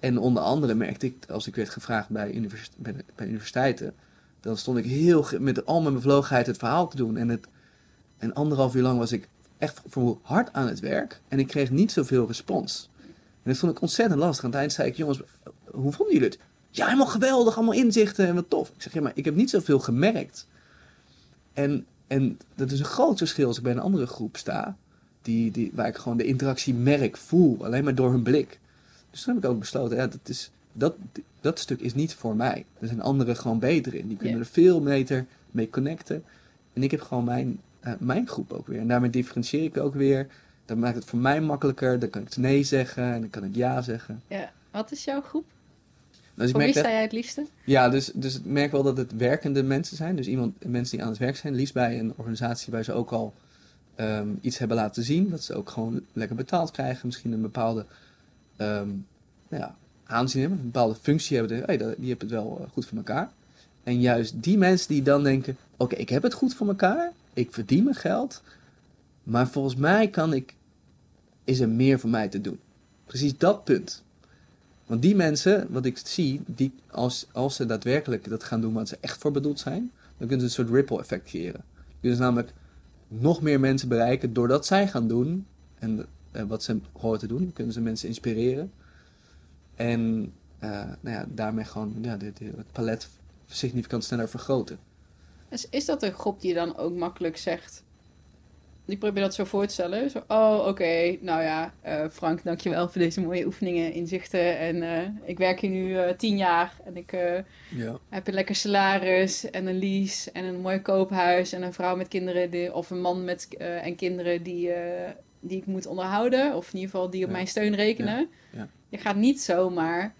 En onder andere merkte ik, als ik werd gevraagd bij, bij, universiteiten, dan stond ik heel met al mijn bevlogenheid het verhaal te doen. En, het, en anderhalf uur lang was ik echt voor hard aan het werk. En ik kreeg niet zoveel respons. En dat vond ik ontzettend lastig. Aan het eind zei ik, jongens, hoe vonden jullie het? Ja, helemaal geweldig, allemaal inzichten en wat tof. Ik zeg, ja, maar ik heb niet zoveel gemerkt. En, en dat is een groot verschil als ik bij een andere groep sta. Die, die, waar ik gewoon de interactie merk, voel, alleen maar door hun blik. Dus toen heb ik ook besloten, ja, dat, is, dat, dat stuk is niet voor mij. Er zijn anderen gewoon beter in. Die kunnen er veel beter mee connecten. En ik heb gewoon mijn, eh, mijn groep ook weer. En daarmee differentieer ik ook weer. Dat maakt het voor mij makkelijker. Dan kan ik nee zeggen en dan kan ik ja zeggen. Ja. Wat is jouw groep? Dus ik Voor wie sta jij het liefste? ja, dus, dus ik merk wel dat het werkende mensen zijn. Dus iemand, mensen die aan het werk zijn. Liefst bij een organisatie waar ze ook al ehm, iets hebben laten zien. Dat ze ook gewoon lekker betaald krijgen. Misschien een bepaalde nou ja, aanzien hebben. Een bepaalde functie hebben. Hey, dat- die hebben het wel eh, goed voor elkaar. En juist die mensen die dan denken... Oké, ik heb het goed voor elkaar. Ik verdien mijn geld. Maar volgens mij kan ik... Is er meer voor mij te doen. Precies dat punt. Want die mensen, wat ik zie, die, als, als ze daadwerkelijk dat gaan doen wat ze echt voor bedoeld zijn, dan kunnen ze een soort ripple effect creëren. Dan kunnen ze namelijk nog meer mensen bereiken doordat zij gaan doen en eh, wat ze horen te doen. kunnen ze mensen inspireren. En eh, nou ja, daarmee gewoon ja, het palet significant sneller vergroten. Is, is dat een groep die dan ook makkelijk zegt... Ik probeer dat zo voor te stellen. Zo, oh, oké, nou ja, eh, Frank, dankjewel voor deze mooie oefeningen, inzichten. En eh, ik werk hier nu eh, tien jaar en ik Ja. heb een lekker salaris en een lease en een mooi koophuis en een vrouw met kinderen die, of een man met en kinderen die, die ik moet onderhouden. Of in ieder geval die op Ja. mijn steun rekenen. Ja. Je gaat niet zomaar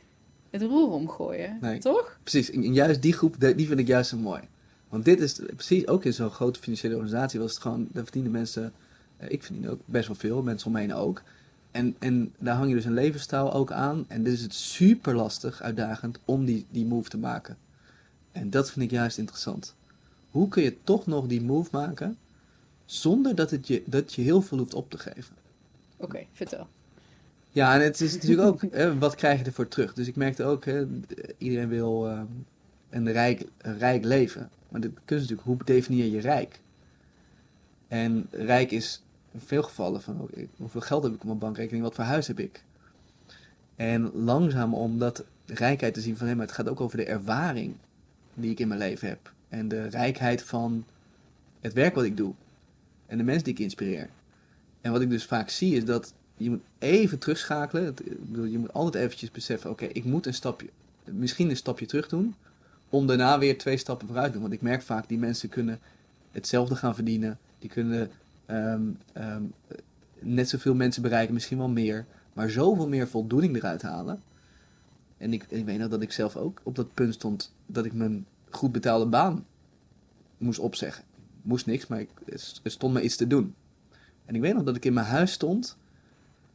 het roer omgooien. Nee. Toch? Precies, en juist die groep, die vind ik juist zo mooi. Want dit is precies, ook in zo'n grote financiële organisatie was het gewoon, daar verdienen mensen, eh, ik verdien ook best wel veel, mensen om me heen ook. En, en daar hang je dus een levensstijl ook aan. En dit is het super lastig, uitdagend, om die, die move te maken. En dat vind ik juist interessant. Hoe kun je toch nog die move maken, zonder dat, het je, dat je heel veel hoeft op te geven? Oké, vertel. Ja, en het is natuurlijk ook, hè, wat krijg je ervoor terug? Dus ik merkte ook, hè, iedereen wil ehm, een, rijk, een rijk leven. Maar de kunst natuurlijk, hoe definieer je rijk? En rijk is in veel gevallen van, oké, hoeveel geld heb ik op mijn bankrekening, wat voor huis heb ik? En langzaam om dat rijkheid te zien van, hé, maar het gaat ook over de ervaring die ik in mijn leven heb. En de rijkheid van het werk wat ik doe. En de mensen die ik inspireer. En wat ik dus vaak zie is dat je moet even terugschakelen. Je moet altijd eventjes beseffen, oké, ik moet een stapje, misschien een stapje terug doen. Om daarna weer twee stappen vooruit te doen. Want ik merk vaak, die mensen kunnen hetzelfde gaan verdienen. Die kunnen ehm, ehm, net zoveel mensen bereiken, misschien wel meer. Maar zoveel meer voldoening eruit halen. En ik, ik weet nog dat ik zelf ook op dat punt stond dat ik mijn goed betaalde baan moest opzeggen. Moest niks, maar ik, er stond me iets te doen. En ik weet nog dat ik in mijn huis stond.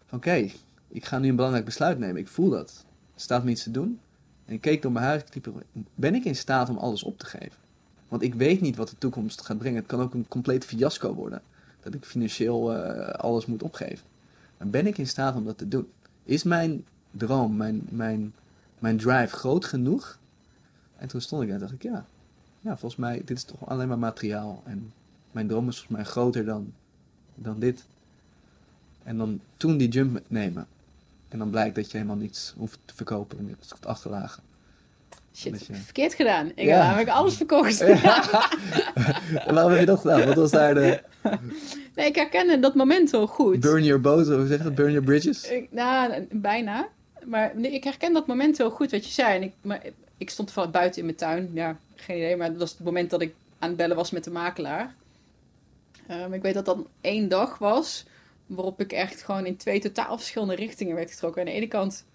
Van oké, ik ga nu een belangrijk besluit nemen. Ik voel dat. Er staat me iets te doen. En ik keek door mijn huis. Ik ben ik in staat om alles op te geven? Want ik weet niet wat de toekomst gaat brengen. Het kan ook een compleet fiasco worden. Dat ik financieel eh, alles moet opgeven. Maar ben ik in staat om dat te doen? Is mijn droom, mijn, mijn, mijn drive groot genoeg? En toen stond ik daar en dacht ik, ja, ja, volgens mij, dit is toch alleen maar materiaal. En mijn droom is volgens mij groter dan, dan dit. En dan toen die jump nemen. En dan blijkt dat je helemaal niets hoeft te verkopen en niets hoeft achterlagen. Shit, je- verkeerd gedaan. Ik Ja. heb namelijk alles verkocht. En waarom heb je dat gedaan? Wat was daar de Nee, ik herkende dat moment wel goed. burn your boats, hoe zeg je dat? Burn your bridges? Ik, nou, bijna. Maar nee, ik herken dat moment heel goed wat je zei. En ik, maar, ik stond van buiten in mijn tuin. Ja, geen idee. Maar dat was het moment dat ik aan het bellen was met de makelaar. Ehm, ik weet dat dat één dag was. Waarop ik echt gewoon in twee totaal verschillende richtingen werd getrokken. Aan de ene kant...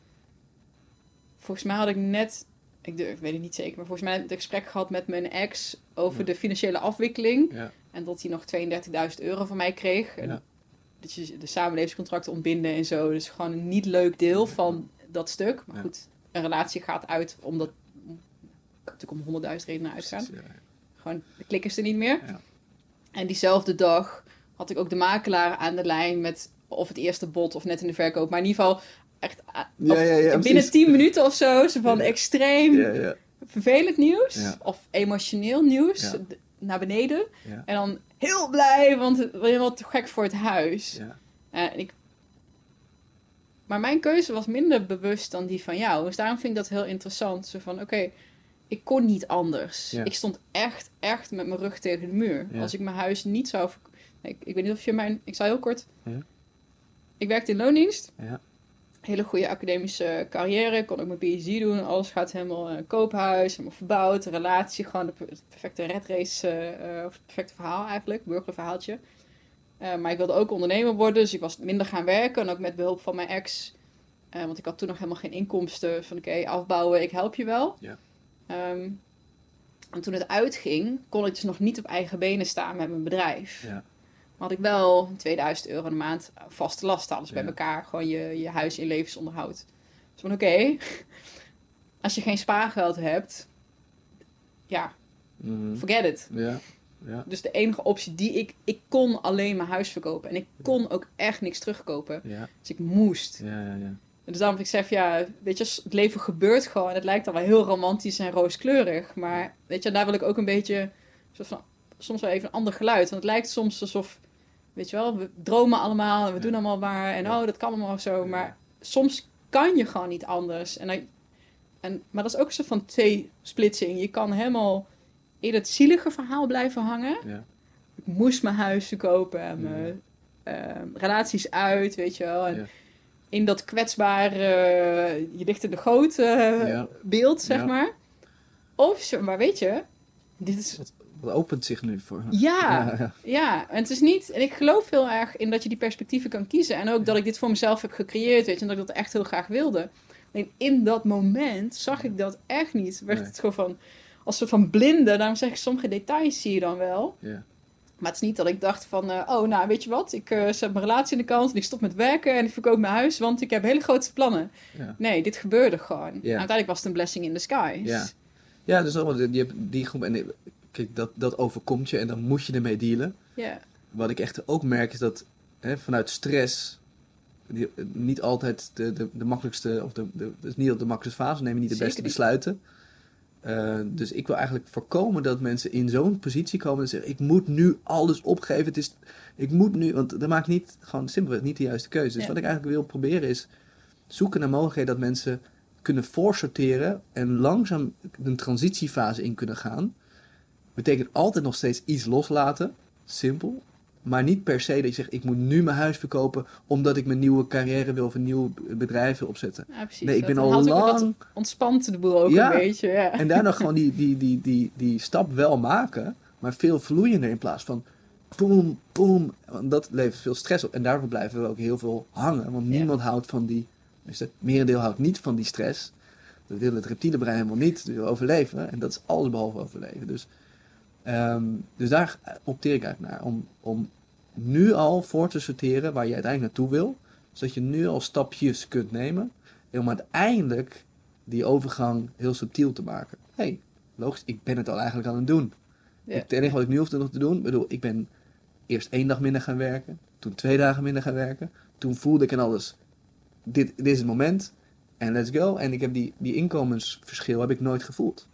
Volgens mij had ik net... Ik, durf, ik weet het niet zeker. Maar volgens mij heb ik een gesprek gehad met mijn ex... over Ja. de financiële afwikkeling. Ja, En dat hij nog 32.000 euro van mij kreeg. En. Dat je de samenlevingscontracten ontbinden en zo. Dus gewoon een niet leuk deel van dat stuk. Maar goed, een relatie gaat uit omdat... om- natuurlijk om honderdduizend redenen uitgaan. Gewoon, de klik is er niet meer. Ja. En diezelfde dag had ik ook de makelaar aan de lijn met of het eerste bod of net in de verkoop. Maar in ieder geval echt ah, Ja, ja, ja, binnen precies. 10 minuten of zo. Zo van extreem Ja, ja, vervelend nieuws of emotioneel nieuws naar beneden. En dan heel blij, want het was helemaal te gek voor het huis. ja. Eh, en ik... Maar mijn keuze was minder bewust dan die van jou. Dus daarom vind ik dat heel interessant. Zo van, oké, ik kon niet anders. Ik stond echt, echt met mijn rug tegen de muur. Als ik mijn huis niet zou... ik, ik weet niet of je mijn... Ik zal heel kort... Ja. Ik werkte in loondienst. Ja. Hele goede academische carrière. Kon ook mijn PhD doen. Alles gaat helemaal uh, koophuis. Helemaal verbouwd. Relatie. Gewoon de perfecte red race. eh, eh, of het perfecte verhaal eigenlijk. Burgerverhaaltje. Eh, maar ik wilde ook ondernemer worden. Dus ik was minder gaan werken. En ook met behulp van mijn ex. Eh, want ik had toen nog helemaal geen inkomsten. Van oké, afbouwen. Ik help je wel. Ja. Ehm, en toen het uitging. Kon ik dus nog niet op eigen benen staan met mijn bedrijf. Ja. Maar had ik wel 2000 euro de maand vaste last. Alles bij elkaar. Gewoon je, je huis in levensonderhoud. Dus van oké. als je geen spaargeld hebt. Ja, Mhm. forget it. Ja. Ja. Dus de enige optie die ik... Ik kon alleen mijn huis verkopen. En ik kon ook echt niks terugkopen. Ja. Dus ik moest. Ja. Ja. Ja. Dus daarom ik zeg, ja, weet je, het leven gebeurt gewoon. En het lijkt dan wel heel romantisch en rooskleurig. Maar weet je, daar wil ik ook een beetje, soort van, soms wel even een ander geluid. Want het lijkt soms alsof, weet je wel, we dromen allemaal en we doen allemaal maar. En oh, dat kan allemaal zo. Maar soms kan je gewoon niet anders. En dan, en, maar dat is ook een soort van twee splitsing. Je kan helemaal in het zielige verhaal blijven hangen. Ja. Ik moest mijn huis verkopen en mijn eh, relaties uit, weet je wel. En Ja. in dat kwetsbare, je ligt in de goot beeld, zeg maar. Of, maar weet je, dit is... Wat opent zich nu voor? Ja, Ja, ja. ja, en het is niet... En ik geloof heel erg in dat je die perspectieven kan kiezen. En ook dat ik dit voor mezelf heb gecreëerd, weet je. En dat ik dat echt heel graag wilde. Alleen in dat moment zag ik dat echt niet. Werd Nee. het gewoon van, als soort van blinde. Daarom zeg ik, sommige details zie je dan wel. Ja. Maar het is niet dat ik dacht van, eh, oh, nou, weet je wat? Ik eh, zet mijn relatie in de kant en ik stop met werken en ik verkoop mijn huis, want ik heb hele grote plannen. Ja. Nee, dit gebeurde gewoon. Ja. Uiteindelijk was het een blessing in disguise. Ja. Ja, dus allemaal, hebt die groep en kijk, dat, dat overkomt je en dan moet je ermee dealen. Ja. Wat ik echt ook merk is dat hè, vanuit stress die, niet altijd de, de, de makkelijkste, of de, de, dus niet op de makkelijkste fase, nemen niet de Zeker beste besluiten. Eh, dus ik wil eigenlijk voorkomen dat mensen in zo'n positie komen en zeggen: Ik moet nu alles opgeven. Het is, ik moet nu, want dan maak ik niet, gewoon simpelweg niet de juiste keuze. Dus Ja. wat ik eigenlijk wil proberen is zoeken naar mogelijkheden dat mensen kunnen voorsorteren en langzaam een transitiefase in kunnen gaan. Betekent altijd nog steeds iets loslaten, simpel. Maar niet per se dat je zegt, ik moet nu mijn huis verkopen omdat ik mijn nieuwe carrière wil of een nieuw bedrijf wil opzetten. Ja, precies. Nee, ik ben al lang... ontspant de boel ook Ja. een beetje. Ja. En daarna gewoon die, die, die, die, die stap wel maken, maar veel vloeiender in plaats van boom, boom. Want dat levert veel stress op. En daarvoor blijven we ook heel veel hangen, want Ja. niemand houdt van die... Dus het merendeel houdt niet van die stress. Dat wil het reptiele brein helemaal niet. Dus we overleven. En dat is alles behalve overleven. Dus, ehm, dus daar opteer ik eigenlijk naar. Om, om nu al voor te sorteren waar je uiteindelijk naartoe wil. Zodat je nu al stapjes kunt nemen. En om uiteindelijk die overgang heel subtiel te maken. Hé, hey, logisch, ik ben het al eigenlijk aan het doen. Ja. Het enige wat ik nu hoefde nog te doen, ik bedoel, ik ben eerst één dag minder gaan werken, toen twee dagen minder gaan werken. Toen voelde ik en alles, dit, dit is het moment en let's go. En ik heb die, die inkomensverschil heb ik nooit gevoeld.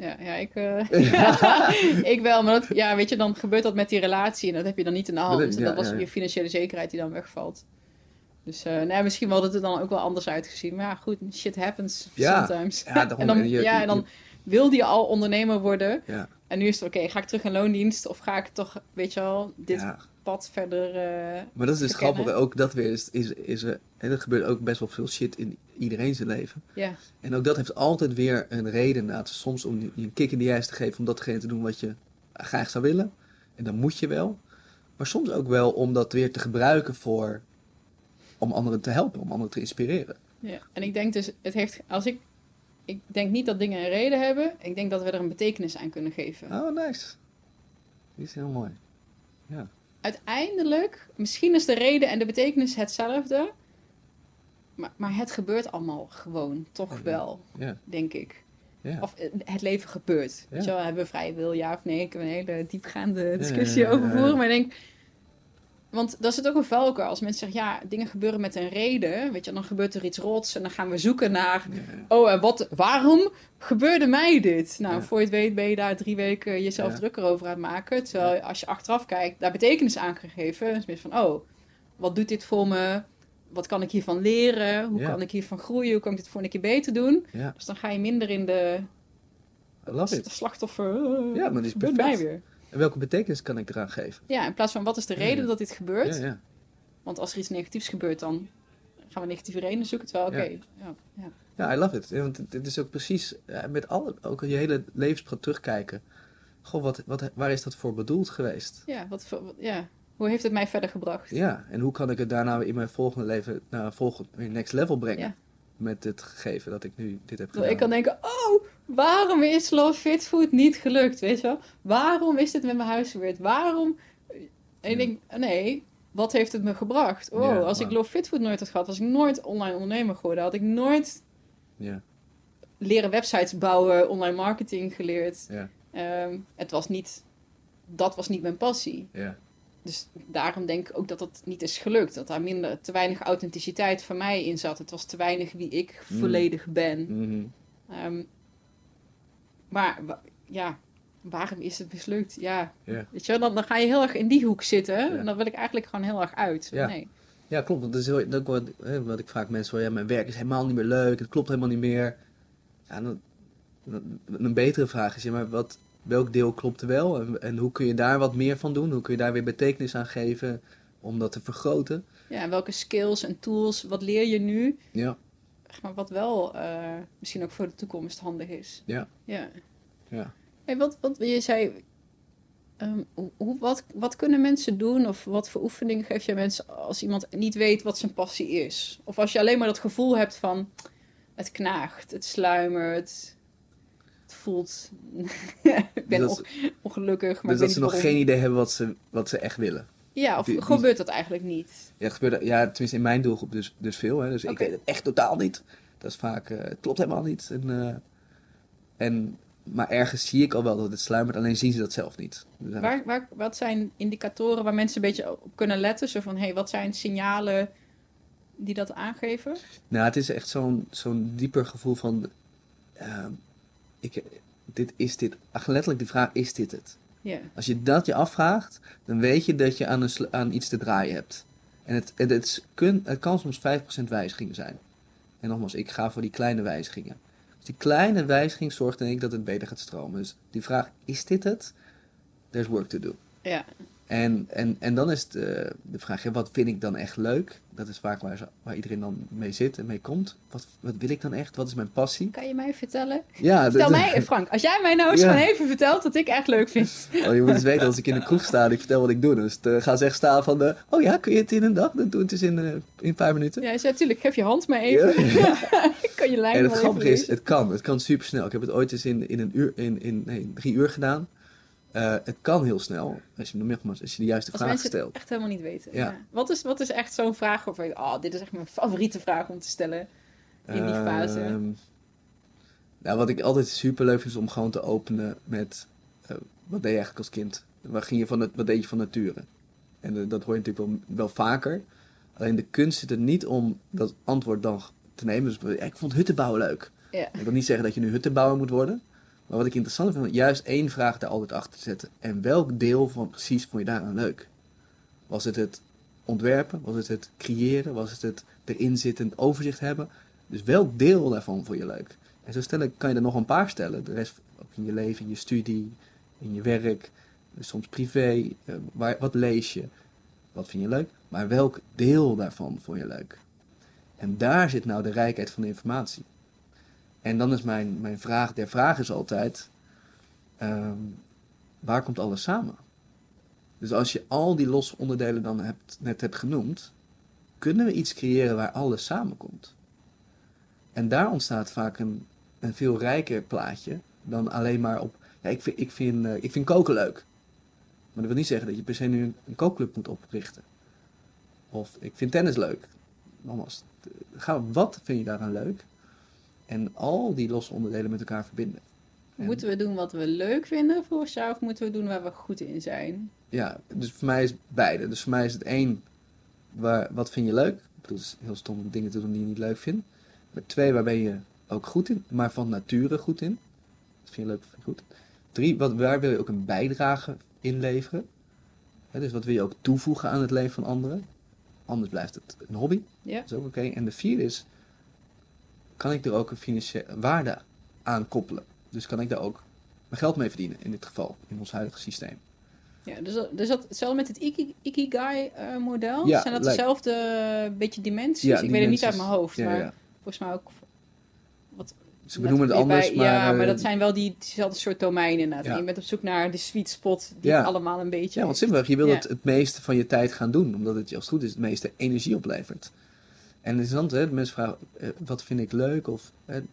Ja, ja, ik, eh, ik wel. Maar dat, ja, weet je, dan gebeurt dat met die relatie en dat heb je dan niet in de hand. Dus ja, dat was ja, je financiële zekerheid die dan wegvalt. Dus eh, nee, misschien had het er dan ook wel anders uitgezien. Maar ja, goed, shit happens sometimes. Ja, daarom- en dan, en je- ja, en dan wilde je al ondernemer worden. Ja, En nu is het oké, ga ik terug in loondienst of ga ik toch, weet je wel, dit. Pad verder... eh, Maar dat is dus grappig, ook dat weer is, is, is er, en er gebeurt ook best wel veel shit in iedereen zijn leven. ja, En ook dat heeft altijd weer een reden. inderdaad. Soms om je een kick in de ijs te geven om datgene te doen wat je graag zou willen. En dan moet je wel. Maar soms ook wel om dat weer te gebruiken voor... om anderen te helpen, om anderen te inspireren. ja. En ik denk dus, het heeft, als ik... Ik denk niet dat dingen een reden hebben. Ik denk dat we er een betekenis aan kunnen geven. Oh, nice. Die is heel mooi. Uiteindelijk, misschien is de reden en de betekenis hetzelfde. Maar, maar het gebeurt allemaal gewoon, toch Ja. wel, Ja, denk ik. ja. Of eh, het leven gebeurt. Weet Ja. je wel, hebben we vrije wil, ja of nee? Ik heb een hele diepgaande discussie over voeren. Maar ik denk, want dat zit ook een valkuil. Als mensen zeggen, ja, dingen gebeuren met een reden. Weet je, dan gebeurt er iets rots en dan gaan we zoeken naar... Ja, Oh, en wat, waarom gebeurde mij dit? Nou, Ja. voor je het weet ben je daar drie weken jezelf Ja. drukker over aan het maken. Terwijl als je achteraf kijkt, daar betekenis aan gegeven. Dus meer van, oh, wat doet dit voor me? Wat kan ik hiervan leren? Hoe kan ik hiervan groeien? Hoe kan ik dit voor een keer beter doen? Dus dan ga je minder in de I love it. slachtoffer. Ja, maar is perfect. mij weer. En welke betekenis kan ik eraan geven? Ja, in plaats van wat is de reden ja. dat dit gebeurt? Ja, ja. Want als er iets negatiefs gebeurt, dan gaan we negatieve redenen zoeken. Terwijl, oké, Ja. ja. I love it. Want het, is ook precies, ja, met alle, ook je hele levenspad terugkijken. Goh, wat, wat, waar is dat voor bedoeld geweest? ja, wat, voor- wat- ja. Hoe heeft het mij verder gebracht? Ja, en hoe kan ik het daarna in mijn volgende leven naar een volgende next level brengen? Met het gegeven dat ik nu dit heb gedaan. ik kan denken, oh, waarom is Love Fit Food niet gelukt, weet je wel? Waarom is dit met mijn huis gebeurd? Waarom? En ik denk, nee, wat heeft het me gebracht? Oh, Ja, als ik. Love Fit Food nooit had gehad, was ik nooit online ondernemer geworden. Had ik nooit Ja, leren websites bouwen, online marketing geleerd. ja, Ehm, het was niet, dat was niet mijn passie. ja. Dus daarom denk ik ook dat het niet is gelukt. Dat daar minder, te weinig authenticiteit van mij in zat. Het was te weinig wie ik Mm. volledig ben. Mhm. Ehm, maar ja, waarom is het mislukt? Ja, weet je wel, dan, dan ga je heel erg in die hoek zitten. En dan wil ik eigenlijk gewoon heel erg uit. Ja. Nee. Ja, klopt. Dat is heel, ook wat, hè, wat ik vaak mensen hoor. Ja, mijn werk is helemaal niet meer leuk. Het klopt helemaal niet meer. Ja, dan, dan- een betere vraag is, ja, maar wat, welk deel klopt er wel? En, en hoe kun je daar wat meer van doen? Hoe kun je daar weer betekenis aan geven om dat te vergroten? Ja, en welke skills en tools, wat leer je nu? Ja, Maar wat wel eh, misschien ook voor de toekomst handig is. Ja. Ja. ja. Hey, wat, wat je zei, ehm, hoe- hoe, wat, wat kunnen mensen doen? Of wat voor oefeningen geef je mensen als iemand niet weet wat zijn passie is? Of als je alleen maar dat gevoel hebt van, het knaagt, het sluimert, het voelt... ik ben on- ongelukkig, maar dus dat ze nog geen idee hebben wat ze, wat ze echt willen. Ja, of die- gebeurt dat eigenlijk niet? Ja, het gebeurde, ja, tenminste in mijn doelgroep dus, dus veel. Hè. Dus ik weet het echt totaal niet. Dat is vaak, eh, het klopt helemaal niet. En, eh, en, maar ergens zie ik al wel dat het sluimert, alleen zien ze dat zelf niet. Dus waar, wat zijn indicatoren waar mensen een beetje op kunnen letten? Zo van, hé, hey, wat zijn signalen die dat aangeven? Nou, het is echt zo'n zo'n dieper gevoel van, ehm, ik, dit is dit, ach, letterlijk de vraag, is dit het? Ja. Als je dat je afvraagt, dan weet je dat je aan, een, aan iets te draaien hebt. En het, het, het, kun, het kan soms 5% wijzigingen zijn. En nogmaals, ik ga voor die kleine wijzigingen. Dus die kleine wijziging zorgt denk ik dat het beter gaat stromen. Dus die vraag, is dit het? There's work to do. ja. En, en, en dan is het, eh, de vraag, wat vind ik dan echt leuk? Dat is vaak waar, waar iedereen dan mee zit en mee komt. Wat, wat wil ik dan echt? Wat is mijn passie? Kan je mij vertellen? Ja, Vertel mij, Frank, als jij mij nou eens Ja. even vertelt wat ik echt leuk vind. Oh, je moet eens weten, als ik in de kroeg sta en ik vertel wat ik doe, dus uh, gaan ze echt staan van, de, oh ja, kun je het in een dag? Dan doe het eens in, uh, in paar minuten. Ja, natuurlijk, geef je hand maar even. Ja. ik kan je lijn En het grappige is, het kan. Het kan super snel. Ik heb het ooit eens in, in een uur, in, in nee, drie uur gedaan. Uh, het kan heel snel, als je, nogmaals, als je de juiste Als vraag mensen stelt. het echt helemaal niet weten. Ja. Ja. Wat, is, wat is echt zo'n vraag waarvan je, oh, dit is echt mijn favoriete vraag om te stellen in die fase? Ehm, nou, wat ik altijd super leuk vind, is om gewoon te openen met, uh, wat deed je eigenlijk als kind? Waar ging je van het, wat deed je van nature? En uh, dat hoor je natuurlijk wel, wel vaker. Alleen de kunst zit er niet om dat antwoord dan te nemen. Dus ik vond hutten bouwen leuk. Ja. Ik wil niet zeggen dat je nu huttenbouwer moet worden. Maar wat ik interessant vind, juist één vraag daar altijd achter te zetten. En welk deel van precies vond je daaraan leuk? Was het het ontwerpen? Was het het creëren? Was het het erin zitten, overzicht hebben? Dus welk deel daarvan vond je leuk? En zo stellen kan je er nog een paar stellen. De rest in je leven, in je studie, in je werk, soms privé. Uh, waar, wat lees je? Wat vind je leuk? Maar welk deel daarvan vond je leuk? En daar zit nou de rijkheid van de informatie. En dan is mijn, mijn vraag der vraag is altijd, um, waar komt alles samen? Dus als je al die losse onderdelen dan hebt, net hebt genoemd, kunnen we iets creëren waar alles samenkomt. En daar ontstaat vaak een, een veel rijker plaatje dan alleen maar op, ja, ik vind, ik, vind, uh, ik vind koken leuk. Maar dat wil niet zeggen dat je per se nu een, kookclub moet oprichten. Of ik vind tennis leuk. Nogmaals, wat vind je daaraan leuk? En al die losse onderdelen met elkaar verbinden. En moeten we doen wat we leuk vinden voor jou of moeten we doen waar we goed in zijn? Ja, dus voor mij is beide. Dus voor mij is het één, waar, wat vind je leuk? Ik bedoel, het is heel stom om dingen te doen die je niet leuk vindt. Maar twee, waar ben je ook goed in, maar van nature goed in? Dat vind je leuk, vind je goed. Drie, wat, waar wil je ook een bijdrage in leveren? He, dus wat wil je ook toevoegen aan het leven van anderen? Anders blijft het een hobby. Ja. Dat is ook oké. Okay. En de vierde is, kan ik er ook een financiële waarde aan koppelen? Dus kan ik daar ook mijn geld mee verdienen, in dit geval, in ons huidige systeem. Ja, dus, dus dat, hetzelfde met het Iki, Ikigai-model? Ja, Zijn dat dezelfde uh, beetje dimensies? Ja, ik weet het niet uit mijn hoofd, Ja, maar volgens mij ook... Wat, Ze benoemen het anders, bij, maar... Ja, maar eh, dat zijn wel die, diezelfde soort domeinen inderdaad. Je bent op zoek naar de sweet spot die het allemaal een beetje Ja, want simpelweg, je wil het het meeste van je tijd gaan doen, omdat het je als het goed is het meeste energie oplevert. En het is dan, hè, mensen vragen, eh, wat vind ik leuk? Of, en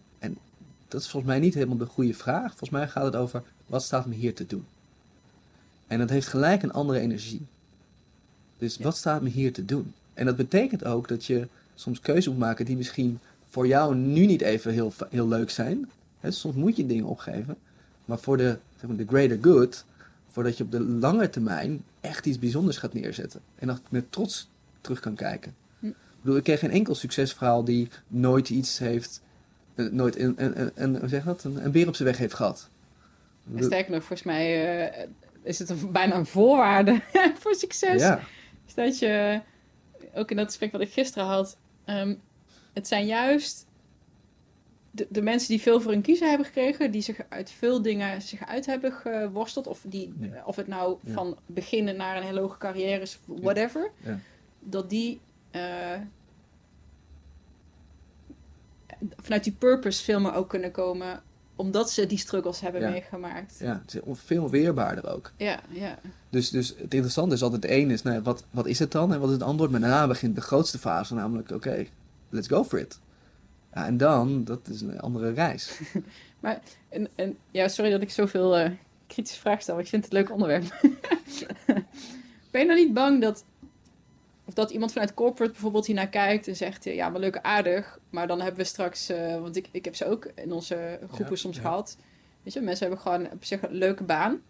dat is volgens mij niet helemaal de goede vraag. Volgens mij gaat het over, wat staat me hier te doen? En dat heeft gelijk een andere energie. Dus Ja. wat staat me hier te doen? En dat betekent ook dat je soms keuzes moet maken die misschien voor jou nu niet even heel, heel leuk zijn. Hè, soms moet je dingen opgeven. Maar voor de, zeg maar, de greater good, voordat je op de lange termijn echt iets bijzonders gaat neerzetten. En dat met trots terug kan kijken. Ik bedoel, ik ken geen enkel succesverhaal die nooit iets heeft, eh, nooit een, een, een, zeg dat? Een, een beer op zijn weg heeft gehad. En sterker nog, volgens mij eh, is het een, bijna een voorwaarde voor succes. ja, Is dat je, ook in dat gesprek wat ik gisteren had, ehm, het zijn juist de, de mensen die veel voor hun kiezen hebben gekregen, die zich uit veel dingen zich uit hebben geworsteld, of, die, Ja. of het nou Ja. van beginnen naar een hele hoge carrière is, whatever, Ja. dat die eh, vanuit die purpose filmen ook kunnen komen, omdat ze die struggles hebben Ja. meegemaakt. ja, het is veel weerbaarder ook. Ja, ja. Dus, dus het interessante is altijd, het ene is, nou, wat, wat is het dan en wat is het antwoord? Maar daarna begint de grootste fase, namelijk, oké, let's go for it. Ja, en dan, dat is een andere reis. En, en, ja, sorry dat ik zoveel eh, kritische vragen stel, maar ik vind het een leuk onderwerp. ben je nou niet bang dat, of dat iemand vanuit corporate bijvoorbeeld hiernaar kijkt en zegt, eh, ja, maar leuk aardig, maar dan hebben we straks, eh, want ik, ik heb ze ook in onze groepen Ja, soms ja. gehad. Weet je, mensen hebben gewoon op zich een leuke baan.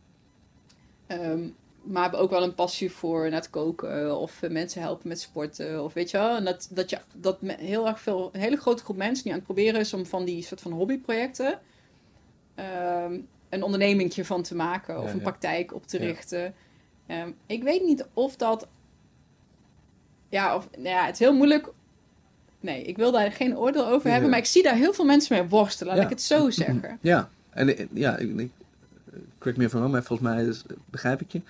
Ehm, maar hebben ook wel een passie voor naar het koken of eh, mensen helpen met sporten of weet je wel. En dat, dat, je, dat heel erg veel, een hele grote groep mensen die aan het proberen is om van die soort van hobbyprojecten ehm, een ondernemingje van te maken of Ja, een praktijk op te richten. Ehm, ik weet niet of dat. Ja, of, nou ja, het is heel moeilijk. Nee, ik wil daar geen oordeel over hebben, maar ik zie daar heel veel mensen mee worstelen, laat Ja. ik het zo zeggen. Ja, en eh, ja, ik, ik, correct me if I'm maar volgens mij is, begrijp ik je.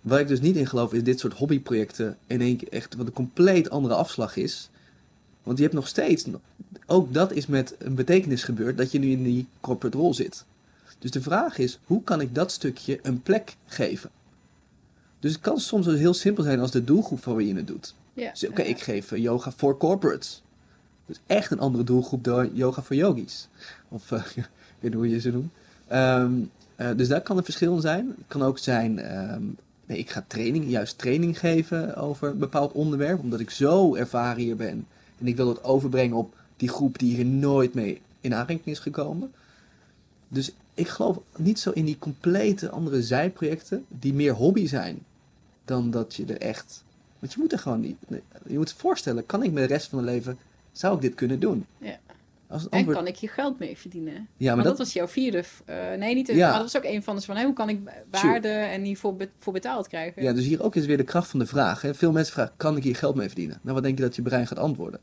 Waar ik dus niet in geloof is dit soort hobbyprojecten in één keer echt wat een compleet andere afslag is. Want je hebt nog steeds, ook dat is met een betekenis gebeurd, dat je nu in die corporate rol zit. Dus de vraag is, hoe kan ik dat stukje een plek geven? Dus het kan soms heel simpel zijn als de doelgroep van wie je het doet. Ja, Dus oké, ik geef eh, yoga voor corporates. Dus echt een andere doelgroep dan yoga voor yogis. Of eh, ik weet niet hoe je ze noemt. Ehm, eh, dus daar kan een verschil in zijn. Het kan ook zijn, ehm, nee, ik ga training, juist training geven over een bepaald onderwerp. Omdat ik zo ervaren hier ben. En ik wil dat overbrengen op die groep die hier nooit mee in aanraking is gekomen. Dus ik geloof niet zo in die complete andere zijprojecten die meer hobby zijn dan dat je er echt. Want je moet er gewoon niet. Je moet je voorstellen, kan ik de rest van mijn leven. Zou ik dit kunnen doen? Ja. Als En antwoord. kan ik je geld mee verdienen? ja, maar dat, dat. was jouw vierde. eh, nee, niet. de- Ja. Maar dat was ook een van de van hoe kan ik waarde en hiervoor be- voor betaald krijgen? Ja, dus hier ook is weer de kracht van de vraag. Hè. Veel mensen vragen: kan ik hier geld mee verdienen? Nou, wat denk je dat je brein gaat antwoorden?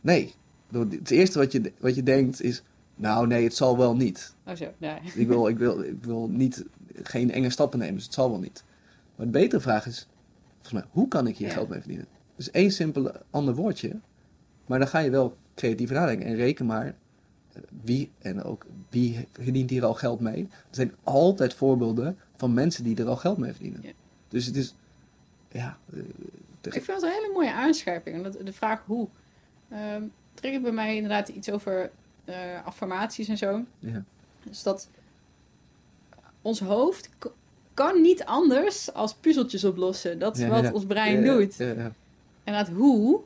Nee. Het eerste wat je, wat je denkt is: nou, nee, het zal wel niet. Oh zo, nee. Ik wil, ik wil, ik wil niet, geen enge stappen nemen, dus het zal wel niet. Maar de betere vraag is, volgens mij, hoe kan ik hier Ja. geld mee verdienen? Dus één simpel ander woordje, maar dan ga je wel creatief nadenken. En reken maar, eh, wie en ook wie verdient hier al geld mee? Er zijn altijd voorbeelden van mensen die er al geld mee verdienen. Ja. Dus het is, ja, eh, Ik vind het een hele mooie aanscherping. De vraag hoe. Ehm triggert bij mij inderdaad iets over eh, affirmaties en zo. ja, Dus dat ons hoofd kan niet anders als puzzeltjes oplossen. Dat is Ja, wat ja. ons brein Ja, doet. ja, ja. En dat hoe,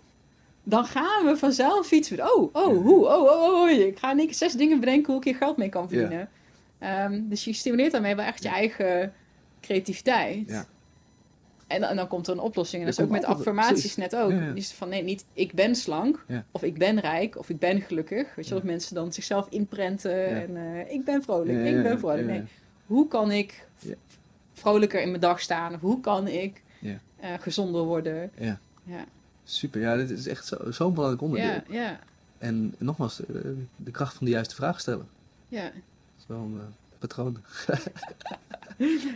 dan gaan we vanzelf iets met... Oh, oh, hoe, oh, oh, oh, oh. Ik ga in één keer zes dingen bedenken hoe ik hier geld mee kan verdienen. Ehm, dus je stimuleert daarmee wel echt je eigen creativiteit. Ja. En, dan- en dan komt er een oplossing. En dat is ook met affirmaties net ook. Dus van nee, niet ik ben slank, of ik ben rijk, of ik ben gelukkig. Weet je, dat mensen dan zichzelf inprenten en eh, ik ben vrolijk, ik ben vrolijk. Nee, hoe kan ik. Vrolijker in mijn dag staan? Of hoe kan ik Ja. eh, gezonder worden? Ja. Ja, Super, ja, dit is echt zo- zo'n belangrijk onderdeel. ja, ja. En nogmaals, eh, de kracht van de juiste vraag stellen. ja. Dat is wel een eh, patroon.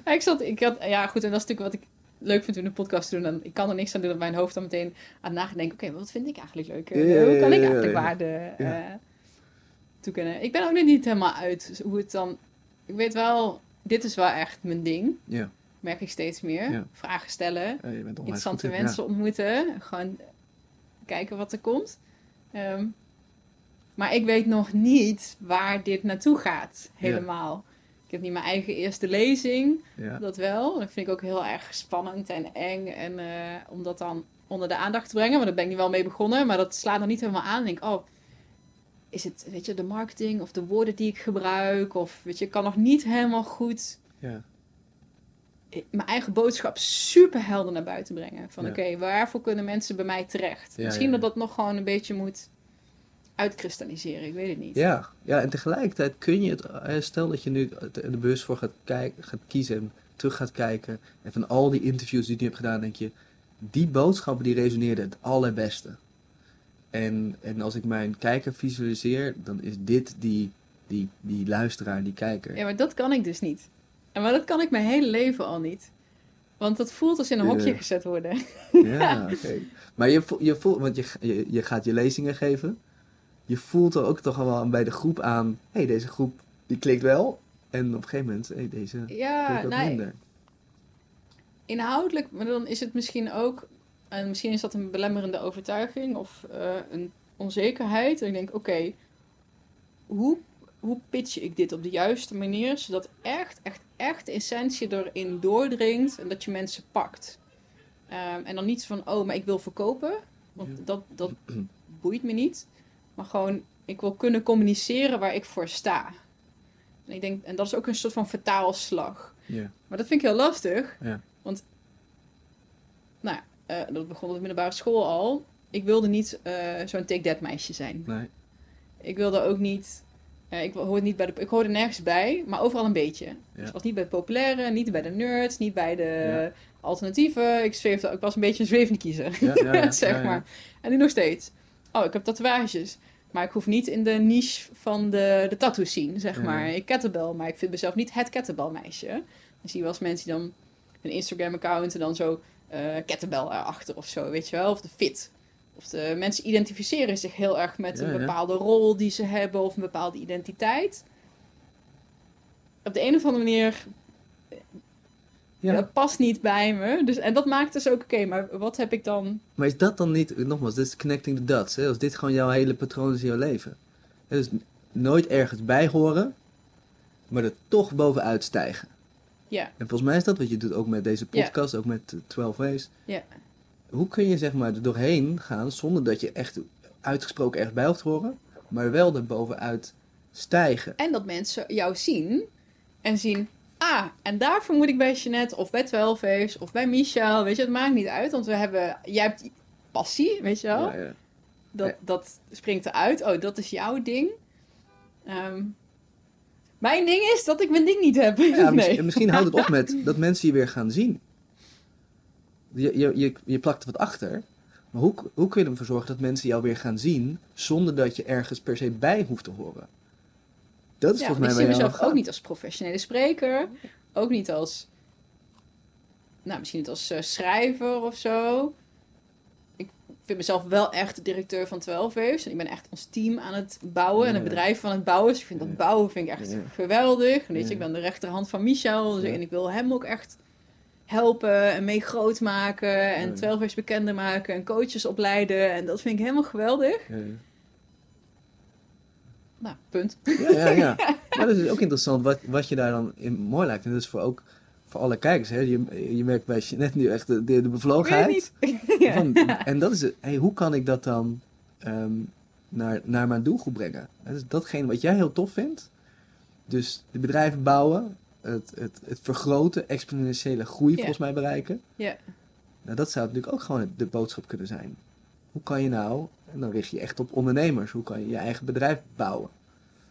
Ja, ik zat, ik had, ja goed, en dat is natuurlijk wat ik leuk vind om een podcast te doen. Dan, ik kan er niks aan doen dat mijn hoofd dan meteen aan nadenken. Oké, wat vind ik eigenlijk leuk? Ja, hoe kan ik eigenlijk waarde toekennen? Ik ben ook nog niet helemaal uit hoe het dan... Ik weet wel, dit is wel echt mijn ding. Ja, Merk ik steeds meer. Ja. Vragen stellen. je bent onwijs interessante goed mensen ontmoeten. Gewoon kijken wat er komt. Ehm, maar ik weet nog niet waar dit naartoe gaat. Helemaal. Ik heb niet mijn eigen eerste lezing. Ja, ja. Dat wel. Dat vind ik ook heel erg spannend en eng. En eh, om dat dan onder de aandacht te brengen. Maar daar ben ik nu wel mee begonnen. Maar dat slaat nog niet helemaal aan. Ik denk, oh, is het, weet je, de marketing of de woorden die ik gebruik? Of, weet je, ik kan nog niet helemaal goed ja. mijn eigen boodschap super helder naar buiten brengen. Van Ja. oké, waarvoor kunnen mensen bij mij terecht? Ja, Misschien dat dat nog gewoon een beetje moet uitkristalliseren. Ik weet het niet. Ja, ja, en tegelijkertijd kun je het, eh, stel dat je nu er bewust voor gaat, kijken, gaat kiezen en terug gaat kijken. En van al die interviews die je nu hebt gedaan, denk je, die boodschappen die resoneerden het allerbeste. En, en als ik mijn kijker visualiseer, dan is dit die, die, die luisteraar, die kijker. Ja, maar dat kan ik dus niet. En maar dat kan ik mijn hele leven al niet. Want dat voelt als in een hokje gezet worden. Ja, oké. Maar je, voelt, je voelt, want je, je, je gaat je lezingen geven. Je voelt er ook toch al wel bij de groep aan, hé, hey, deze groep die klikt wel. En op een gegeven moment, hé, hey, deze Ja, klikt wat nee, minder. inhoudelijk, maar dan is het misschien ook, en misschien is dat een belemmerende overtuiging of eh, een onzekerheid. En ik denk, oké, hoe, hoe pitch ik dit op de juiste manier, zodat echt, echt, echt de essentie erin doordringt en dat je mensen pakt. Ehm, en dan niet van, oh, maar ik wil verkopen, want Ja. dat, dat boeit me niet. Maar gewoon, ik wil kunnen communiceren waar ik voor sta. En ik denk, en dat is ook een soort van vertaalslag. Ja. Maar dat vind ik heel lastig. Ja. Want, nou, eh, dat begon op de middelbare school al. Ik wilde niet eh, zo'n take-that meisje zijn. Nee. Ik wilde ook niet... eh, ik, hoorde niet bij de, ik hoorde nergens bij, maar overal een beetje. Dus ik was niet bij de populaire, niet bij de nerds, niet bij de Ja. alternatieve. Ik, zweefde, ik was een beetje een zwevende kiezer, Ja, zeg maar. En nu nog steeds. Oh, ik heb tatoeages. Maar ik hoef niet in de niche van de, de tattoo scene, zeg maar. Ik kettlebell, maar ik vind mezelf niet het kettlebell meisje. Dan zie je wel eens mensen die dan een Instagram account en dan zo kettlebell erachter of zo, weet je wel. Of de fit. Of de mensen identificeren zich heel erg met Ja, een ja. bepaalde rol die ze hebben of een bepaalde identiteit. Op de een of andere manier Ja. dat past niet bij me. Dus, en dat maakt dus ook, oké, maar wat heb ik dan... Maar is dat dan niet, nogmaals, dit is connecting the dots. Hè? Als dit gewoon jouw hele patroon is in jouw leven. Dus nooit ergens bij horen, maar er toch bovenuit stijgen. Ja, En volgens mij is dat wat je doet ook met deze Ja. podcast, ook met eh, 12 Ways. Ja. Hoe kun je zeg maar er doorheen gaan zonder dat je echt uitgesproken ergens bij hoeft te horen, maar wel er bovenuit stijgen? en dat mensen jou zien en zien... Ah, en daarvoor moet ik bij Jeanette of bij 12 A's of bij Michel. Weet je, het maakt niet uit, want we hebben... Jij hebt passie, weet je wel? Ja, ja. Dat, dat springt eruit. Oh, dat is jouw ding. Ehm, mijn ding is dat ik mijn ding niet heb. Ja, nee. Misschien houdt het op met dat mensen je weer gaan zien. Je, je, je, je plakt wat achter. Maar hoe, hoe kun je ervoor zorgen dat mensen jou weer gaan zien zonder dat je ergens per se bij hoeft te horen? Dat is Ja, volgens ik mij zie waar je mezelf ook niet als professionele spreker. Ook niet als... Nou, misschien niet als eh, schrijver of zo. Ik vind mezelf wel echt de directeur van 12 Waves. En ik ben echt ons team aan het bouwen. En ja. bedrijf van het bouwen. Dus ik vind dat bouwen vind ik echt geweldig. En weet je, Ja. ik ben de rechterhand van Michel. Dus. En ik wil hem ook echt helpen en mee groot maken. En Ja. 12 Waves bekender maken. En coaches opleiden. En dat vind ik helemaal geweldig. Nou, punt. Ja, ja, ja. Maar dat is ook interessant wat, wat je daar dan in mooi lijkt. En dat is voor ook voor alle kijkers. Hè. Je, je merkt bij Jeanette nu echt de, de, de bevlogenheid. Ja. Van, en dat is het. Hey, hoe kan ik dat dan ehm, naar, naar mijn doelgroep brengen? Dat is datgene wat jij heel tof vindt. Dus de bedrijven bouwen, het, het, het vergroten, exponentiële groei volgens mij bereiken. Ja. Nou, dat zou natuurlijk ook gewoon de boodschap kunnen zijn. Hoe kan je nou, en dan richt je echt op ondernemers, hoe kan je je eigen bedrijf bouwen?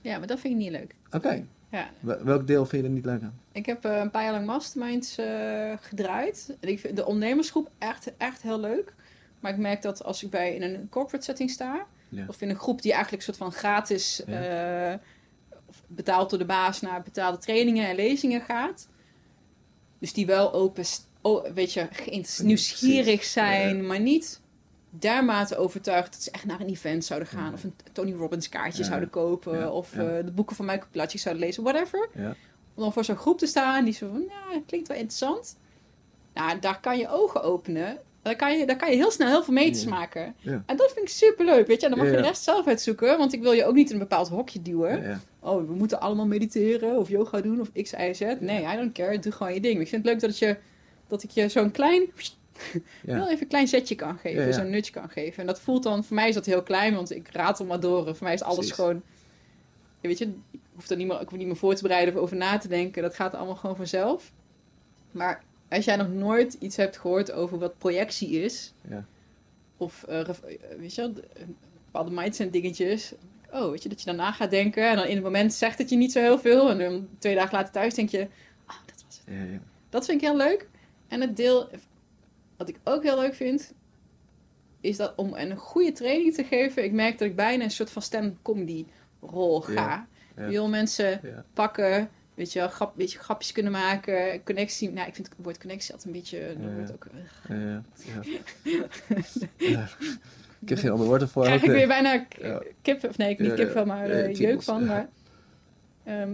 ja, maar dat vind ik niet leuk. Oké, Ja. wel- welk deel vind je er niet leuk aan? Ik heb eh, een paar jaar lang masterminds eh, gedraaid. En ik vind de ondernemersgroep echt, echt heel leuk. Maar ik merk dat als ik bij in een corporate setting sta, Ja. of in een groep die eigenlijk een soort van gratis eh, of betaald door de baas naar betaalde trainingen en lezingen gaat. Dus die wel open, oh, weet je, nieuwsgierig zijn, maar niet dermate overtuigd dat ze echt naar een event zouden gaan. Ja. Of een Tony Robbins kaartje Ja. zouden kopen. Ja. Of eh, de boeken van Michael Pilatschik zouden lezen, whatever. Ja. Om dan voor zo'n groep te staan die zo van, ja, klinkt wel interessant. Nou, daar kan je ogen openen. Daar kan je, daar kan je heel snel heel veel meters maken. En dat vind ik superleuk, weet je. En dan mag je de rest zelf uitzoeken. Want ik wil je ook niet in een bepaald hokje duwen. Oh, we moeten allemaal mediteren of yoga doen of x, y, z. Nee, I don't care. Doe gewoon je ding. Ik vind het leuk dat, je, dat ik je zo'n klein... Ja. Heel even een klein zetje kan geven. Ja. Zo'n nutje kan geven. En dat voelt dan... Voor mij is dat heel klein, want ik ratel maar door. En voor mij is alles Precies. gewoon... Weet je, ik hoef er niet meer, ik hoef niet meer voor te bereiden of over na te denken. Dat gaat allemaal gewoon vanzelf. Maar als jij nog nooit iets hebt gehoord over wat projectie is... Ja. Of, eh, weet je wel, de- bepaalde mindset dingetjes. Oh, weet je, dat je daarna gaat denken. En dan in het moment zegt het je niet zo heel veel. En dan twee dagen later thuis denk je... Ah, dat was het. Ja, ja. Dat vind ik heel leuk. En het deel, wat ik ook heel leuk vind, is dat om een goede training te geven. Ik merk dat ik bijna een soort van stand-up comedy rol ga. Ja, mensen Ja. pakken, weet je wel, grap, weet je, grapjes kunnen maken, connectie. Nou, ik vind het woord connectie altijd een beetje, dat wordt ook, eh, Ja, ja, ja. Ja. Ik heb geen ander woord ervoor. krijg ik weer bijna kip, of nee, niet Ja, kip van, maar eh, jeuk van. Maar, ehm,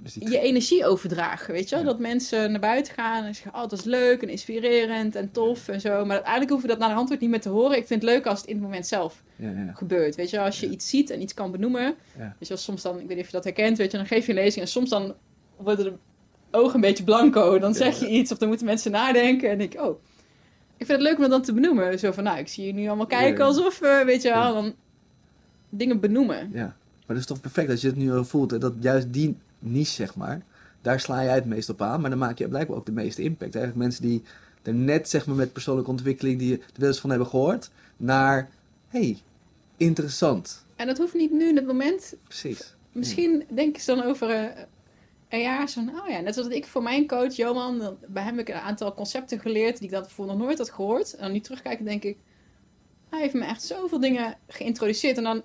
Dus die je energie overdragen, weet je wel? Ja. Dat mensen naar buiten gaan en zeggen, oh, dat is leuk en inspirerend en tof en zo. Maar uiteindelijk hoeven we dat naar de hand niet meer te horen. Ik vind het leuk als het in het moment zelf ja, ja. gebeurt, weet je? Als je iets ziet en iets kan benoemen. Je wel, soms dan, ik weet niet of je dat herkent, weet je, dan geef je een lezing en soms dan worden de ogen een beetje blanco. Dan zeg je iets of dan moeten mensen nadenken en ik, oh... Ik vind het leuk om dat dan te benoemen. Zo van, nou, ik zie je nu allemaal kijken alsof, eh, weet je wel, dan dingen benoemen. Ja, maar dat is toch perfect als je het nu al voelt. hè, Dat juist die niche, zeg maar, daar sla jij het meest op aan. Maar dan maak je blijkbaar ook de meeste impact. Eigenlijk mensen die er net, zeg maar, met persoonlijke ontwikkeling, die er wel eens van hebben gehoord, naar, hey, interessant. En dat hoeft niet nu in het moment. Precies. Misschien denken ze dan over eh, een jaar zo van, oh ja, net zoals ik voor mijn coach Johan, dan, bij hem heb ik een aantal concepten geleerd die ik dat voor nog nooit had gehoord. En dan nu terugkijken denk ik, hij heeft me echt zoveel dingen geïntroduceerd. En dan,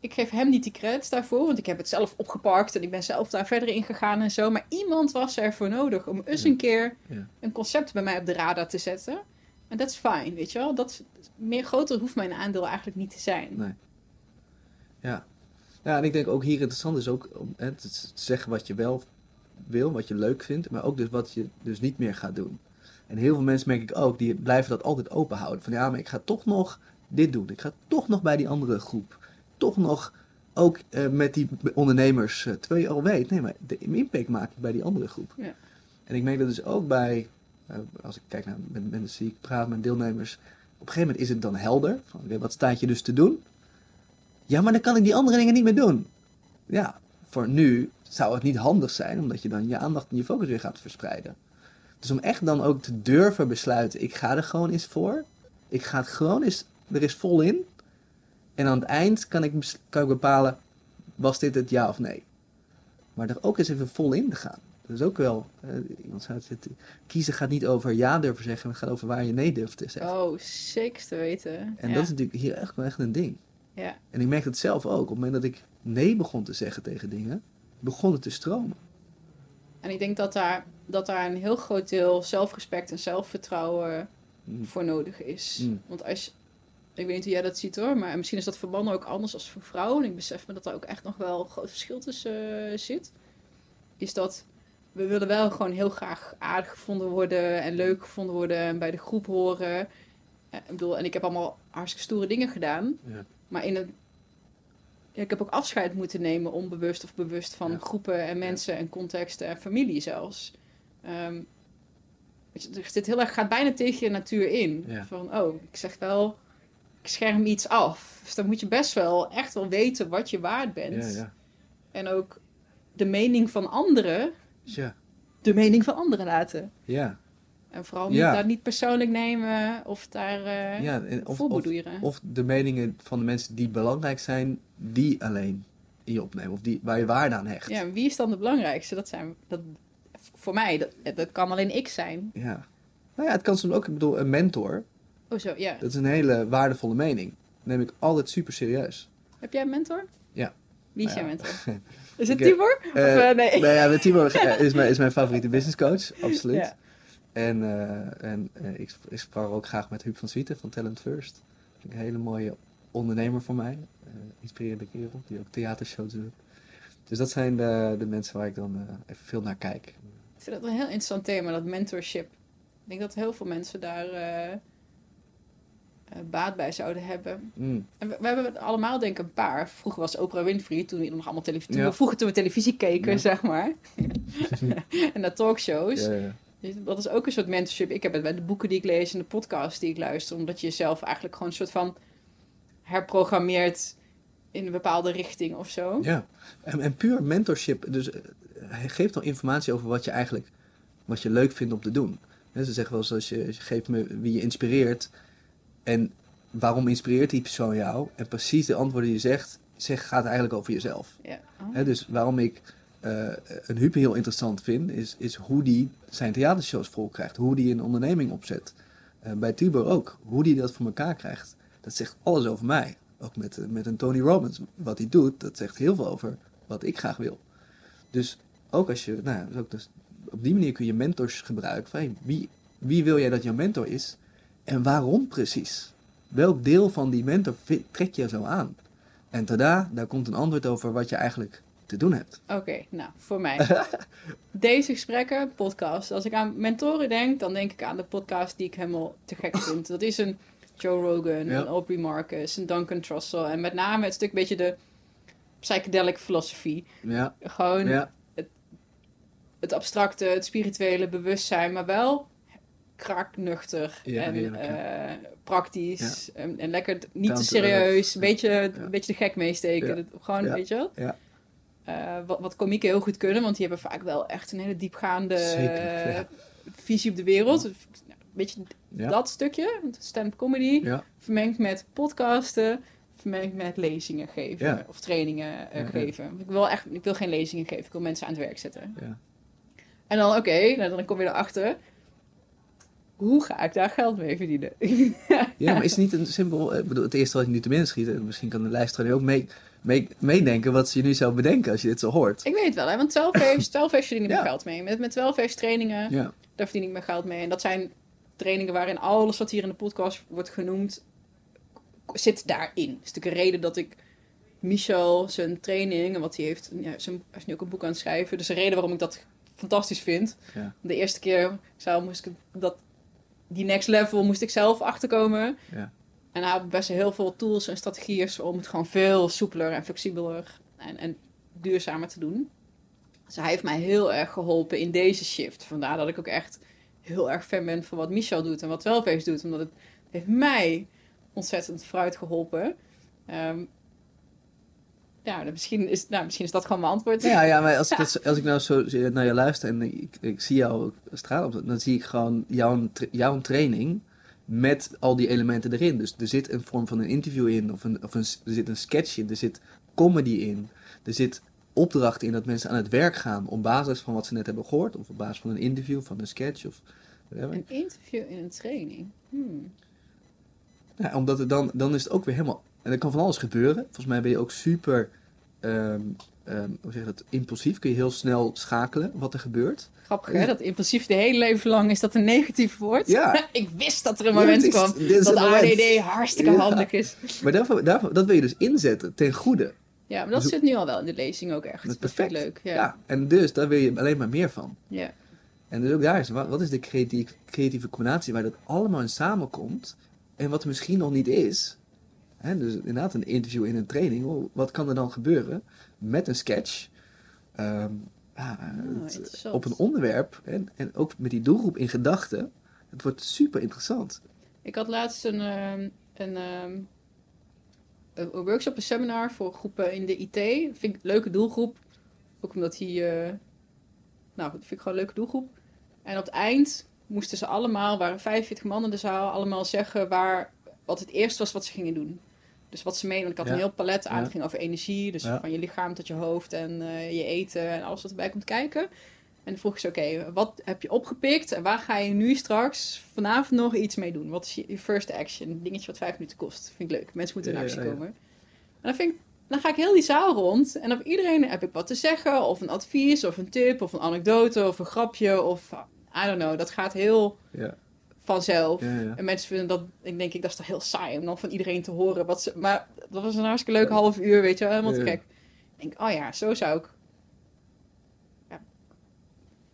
ik geef hem niet die credits daarvoor, want ik heb het zelf opgepakt en ik ben zelf daar verder in gegaan en zo. Maar iemand was er voor nodig om eens een keer Ja. een concept bij mij op de radar te zetten. En dat is fijn, weet je wel. Dat, meer groter hoeft mijn aandeel eigenlijk niet te zijn. Nee. Ja. Ja, en ik denk ook hier interessant is ook om hè, te te zeggen wat je wel wil, wat je leuk vindt, maar ook dus wat je dus niet meer gaat doen. En heel veel mensen merk ik ook, die blijven dat altijd open houden. Van ja, maar ik ga toch nog dit doen. Ik ga toch nog bij die andere groep. Toch nog ook eh, met die ondernemers. terwijl je al weet, nee, maar de impact maak ik bij die andere groep. Ja. En ik merk dat dus ook bij, eh, als ik kijk naar met mensen die ik praat met deelnemers. Op een gegeven moment is het dan helder. Van, oké, wat staat je dus te doen? Ja, maar dan kan ik die andere dingen niet meer doen. Ja, voor nu zou het niet handig zijn, omdat je dan je aandacht en je focus weer gaat verspreiden. Dus om echt dan ook te durven besluiten, ik ga er gewoon eens voor. Ik ga het gewoon eens, er is vol in. En aan het eind kan ik, kan ik bepalen, was dit het ja of nee? Maar er ook eens even vol in te gaan. Dat is ook wel, eh, iemand zei het, kiezen gaat niet over ja durven zeggen, het gaat over waar je nee durft te zeggen. Oh, zeker te weten. En ja. dat is natuurlijk hier echt wel echt een ding. ja. En ik merk het zelf ook. Op het moment dat ik nee begon te zeggen tegen dingen, begon het te stromen. En ik denk dat daar, dat daar een heel groot deel zelfrespect en zelfvertrouwen Mm. voor nodig is. Mm. Want als ik weet niet hoe jij dat ziet hoor, maar misschien is dat voor mannen ook anders als voor vrouwen. En ik besef me dat er ook echt nog wel een groot verschil tussen eh, zit. Is dat we willen wel gewoon heel graag aardig gevonden worden en leuk gevonden worden en bij de groep horen. Eh, ik bedoel, en ik heb allemaal hartstikke stoere dingen gedaan. Ja. Maar in een, ja, ik heb ook afscheid moeten nemen, onbewust of bewust, van Ja. groepen en mensen en contexten en familie zelfs. Ehm, weet je, er zit heel erg, gaat bijna tegen je natuur in. Van, oh, ik zeg wel, scherm iets af. Dus dan moet je best wel echt wel weten wat je waard bent. Ja, ja. En ook de mening van anderen, Ja, de mening van anderen laten. ja. En vooral niet, Ja. daar niet persoonlijk nemen of daar eh ja en of, of, of de meningen van de mensen die belangrijk zijn, die alleen je opnemen. Of die, waar je waarde aan hecht. Ja, wie is dan de belangrijkste? Dat zijn, dat, voor mij, dat, dat kan alleen ik zijn. Ja. Nou ja, het kan soms ook, ik bedoel, een mentor, Oh zo, ja. dat is een hele waardevolle mening. Dat neem ik altijd super serieus. Heb jij een mentor? Ja. Wie is Nou jouw mentor? Is het eh, Tibor? Of eh, nee? Nou ja, eh, is mijn, is mijn favoriete business coach, absoluut. Ja. En, en ik, ik sprak ook graag met Huub van Zwieten van Talent First. Vind ik Een hele mooie ondernemer voor mij. inspirerende kerel, die ook theatershows doet. Dus dat zijn de, de mensen waar ik dan even veel naar kijk. Ik vind dat een heel interessant thema, dat mentorship. Ik denk dat heel veel mensen daar baat bij zouden hebben. Mm, En we, we hebben het allemaal denk ik een paar. Vroeger was Oprah Winfrey, toen we nog allemaal televisie... Ja. Vroeger toen we televisie keken, Ja. zeg maar. en naar talkshows. ja, ja. Dat is ook een soort mentorship. Ik heb het bij de boeken die ik lees en de podcasts die ik luister. Omdat je jezelf eigenlijk gewoon een soort van herprogrammeert in een bepaalde richting of zo. Ja, en, en puur mentorship, dus eh, hij geeft al informatie over wat je eigenlijk, wat je leuk vindt om te doen. Ze zeggen wel eens, als je, als je geeft me wie je inspireert en waarom inspireert die persoon jou? En precies de antwoorden die je zegt, zeg, gaat eigenlijk over jezelf. Ja. Oh. Dus waarom ik eh, een Huub heel interessant vind, is, is hoe die zijn theatershows vol krijgt. Hoe die een onderneming opzet. Eh, bij Tibor ook. Hoe die dat voor elkaar krijgt. Dat zegt alles over mij. Ook met, eh, met een Tony Robbins. Wat hij doet, dat zegt heel veel over wat ik graag wil. Dus ook als je, nou dus ook dus, op die manier kun je mentors gebruiken. Van, hey, wie, wie wil jij dat jouw mentor is? En waarom precies? Welk deel van die mentor trek je zo aan? En tada, daar komt een antwoord over wat je eigenlijk te doen hebt. Oké, nou, voor mij. Deze gesprekken, podcast. Als ik aan mentoren denk, dan denk ik aan de podcast die ik helemaal te gek vind. Dat is een Joe Rogan, Ja. een Aubrey Marcus, een Duncan Trussell. En met name het stuk beetje de psychedelic filosofie. Ja, Gewoon ja, het abstracte, het spirituele bewustzijn, maar wel kraaknuchter Ja, en heerlijk, eh, praktisch. En, en lekker niet Down te serieus, een beetje, een beetje de gek meesteken. Gewoon, weet je wel? Ja. Eh, wat, wat komieken heel goed kunnen, want die hebben vaak wel echt een hele diepgaande Zeker, visie op de wereld. Een beetje dat stukje, stand-up comedy, vermengd met podcasten, vermengd met lezingen geven Ja. of trainingen eh, Ja, ja. geven. Ik wil echt, ik wil geen lezingen geven, ik wil mensen aan het werk zetten. ja. En dan, oké, nou, dan kom je erachter. Hoe ga ik daar geld mee verdienen? Ja, maar is het niet een simpel... Ik bedoel, het eerste wat je nu te binnen schiet... en misschien kan de luisteraar nu ook mee, mee, meedenken... wat je nu zou bedenken als je dit zo hoort. ik weet het wel, hè, want 12 heeft, 12 heeft verdien ik mijn geld mee. Met, met 12 heeft trainingen, Ja, daar verdien ik mijn geld mee. En dat zijn trainingen waarin alles wat hier in de podcast wordt genoemd, zit daarin. Dat is natuurlijk een reden dat ik Michel zijn training, en wat hij heeft, ja, zijn, hij is nu ook een boek aan het schrijven. Dus een reden waarom ik dat fantastisch vind. ja, De eerste keer zou, moest ik dat, die next level moest ik zelf achterkomen. ja. En hij had best heel veel tools en strategieën om het gewoon veel soepeler en flexibeler en, en duurzamer te doen. Dus hij heeft mij heel erg geholpen in deze shift. Vandaar dat ik ook echt heel erg fan ben van wat Michel doet en wat Twelvees doet. Omdat het heeft mij ontzettend vooruit geholpen. Ehm, ja, dan misschien is, nou, misschien is dat gewoon mijn antwoord. Ja, ja, maar als ik, als ik nou zo naar je luister en ik, ik zie jou stralen, op, dan zie ik gewoon jouw, jouw training met al die elementen erin. Dus er zit een vorm van een interview in, of, een, of een, er zit een sketch in, er zit comedy in, er zit opdrachten in dat mensen aan het werk gaan op basis van wat ze net hebben gehoord, of op basis van een interview, van een sketch, of whatever. Een interview in een training. Hmm. Ja, omdat het dan, dan is het ook weer helemaal. En er kan van alles gebeuren. Volgens mij ben je ook super. ehm, ehm, hoe zeg je dat? Impulsief. Kun je heel snel schakelen wat er gebeurt. Grappig hè, dat impulsief de hele leven lang is dat een negatief woord. Ja. ik wist dat er een moment is- kwam dat. ADD hartstikke Ja. handig is. Maar daarvoor, daarvoor, dat wil je dus inzetten ten goede. Ja, maar dat Dus- zit nu al wel in de lezing ook echt. Dat is Dat perfect. leuk. Ja. Ja. en dus daar wil je alleen maar meer van. Ja. En dus ook daar is, wat, wat is de creatieve, creatieve combinatie waar dat allemaal in samenkomt en wat er misschien nog niet is. Hè, dus inderdaad een interview in een training, oh, wat kan er dan gebeuren met een sketch? Ehm, ja, het- interessant. op een onderwerp en, en ook met die doelgroep in gedachten. Het wordt super interessant. Ik had laatst een, ehm, een, ehm, een een workshop, een seminar voor groepen in de IT. Vind ik een leuke doelgroep. Ook omdat hij... eh, nou, dat vind ik gewoon een leuke doelgroep. En op het eind moesten ze allemaal, waren 45 man in de zaal, allemaal zeggen waar, wat het eerste was wat ze gingen doen. Dus wat ze menen, want ik had Ja. een heel palet aan. Het ging over energie, dus van je lichaam tot je hoofd en eh, je eten en alles wat erbij komt kijken. En dan vroeg ik ze, oké, wat heb je opgepikt en waar ga je nu straks vanavond nog iets mee doen? Wat is je first action? Een dingetje wat vijf minuten kost. Vind ik leuk. Mensen moeten in actie komen. En dan, vind ik, dan ga ik heel die zaal rond en op iedereen heb ik wat te zeggen. Of een advies, of een tip, of een anekdote, of een grapje. Of, I don't know, dat gaat heel Ja, vanzelf. ja, ja. En mensen vinden dat, ik denk ik, dat is toch heel saai om dan van iedereen te horen wat ze. Maar dat was een hartstikke leuk half uur, weet je, wel, helemaal te gek. Ik denk, oh ja, zo zou ik.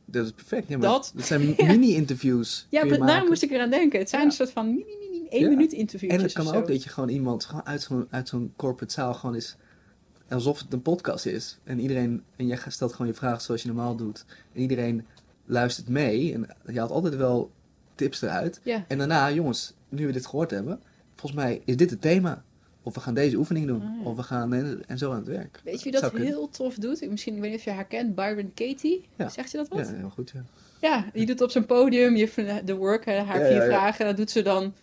Dat is perfect. Ja, maar Dat- dat zijn mini-interviews. Ja, maar daar moest ik eraan denken. Het zijn Ja. een soort van mini, mini, één Ja. minuut interviews. En het kan ook dat je gewoon iemand gewoon uit zo'n corporate zaal gewoon is alsof het een podcast is. En iedereen en jij stelt gewoon je vraag zoals je normaal doet. En iedereen luistert mee en je haalt altijd wel tips eruit. Ja. En daarna, jongens, nu we dit gehoord hebben, volgens mij is dit het thema. Of we gaan deze oefening doen. Ah, ja. Of we gaan en, en zo aan het werk. Weet je wie dat kunnen. heel tof doet? Ik Misschien, ik weet niet of je haar kent, Byron Katie. Ja. Zegt je dat Ja, wat? heel goed. Ja. Ja, die doet op zijn podium je, de work, haar Ja, vier ja, ja. vragen. En dat doet ze dan.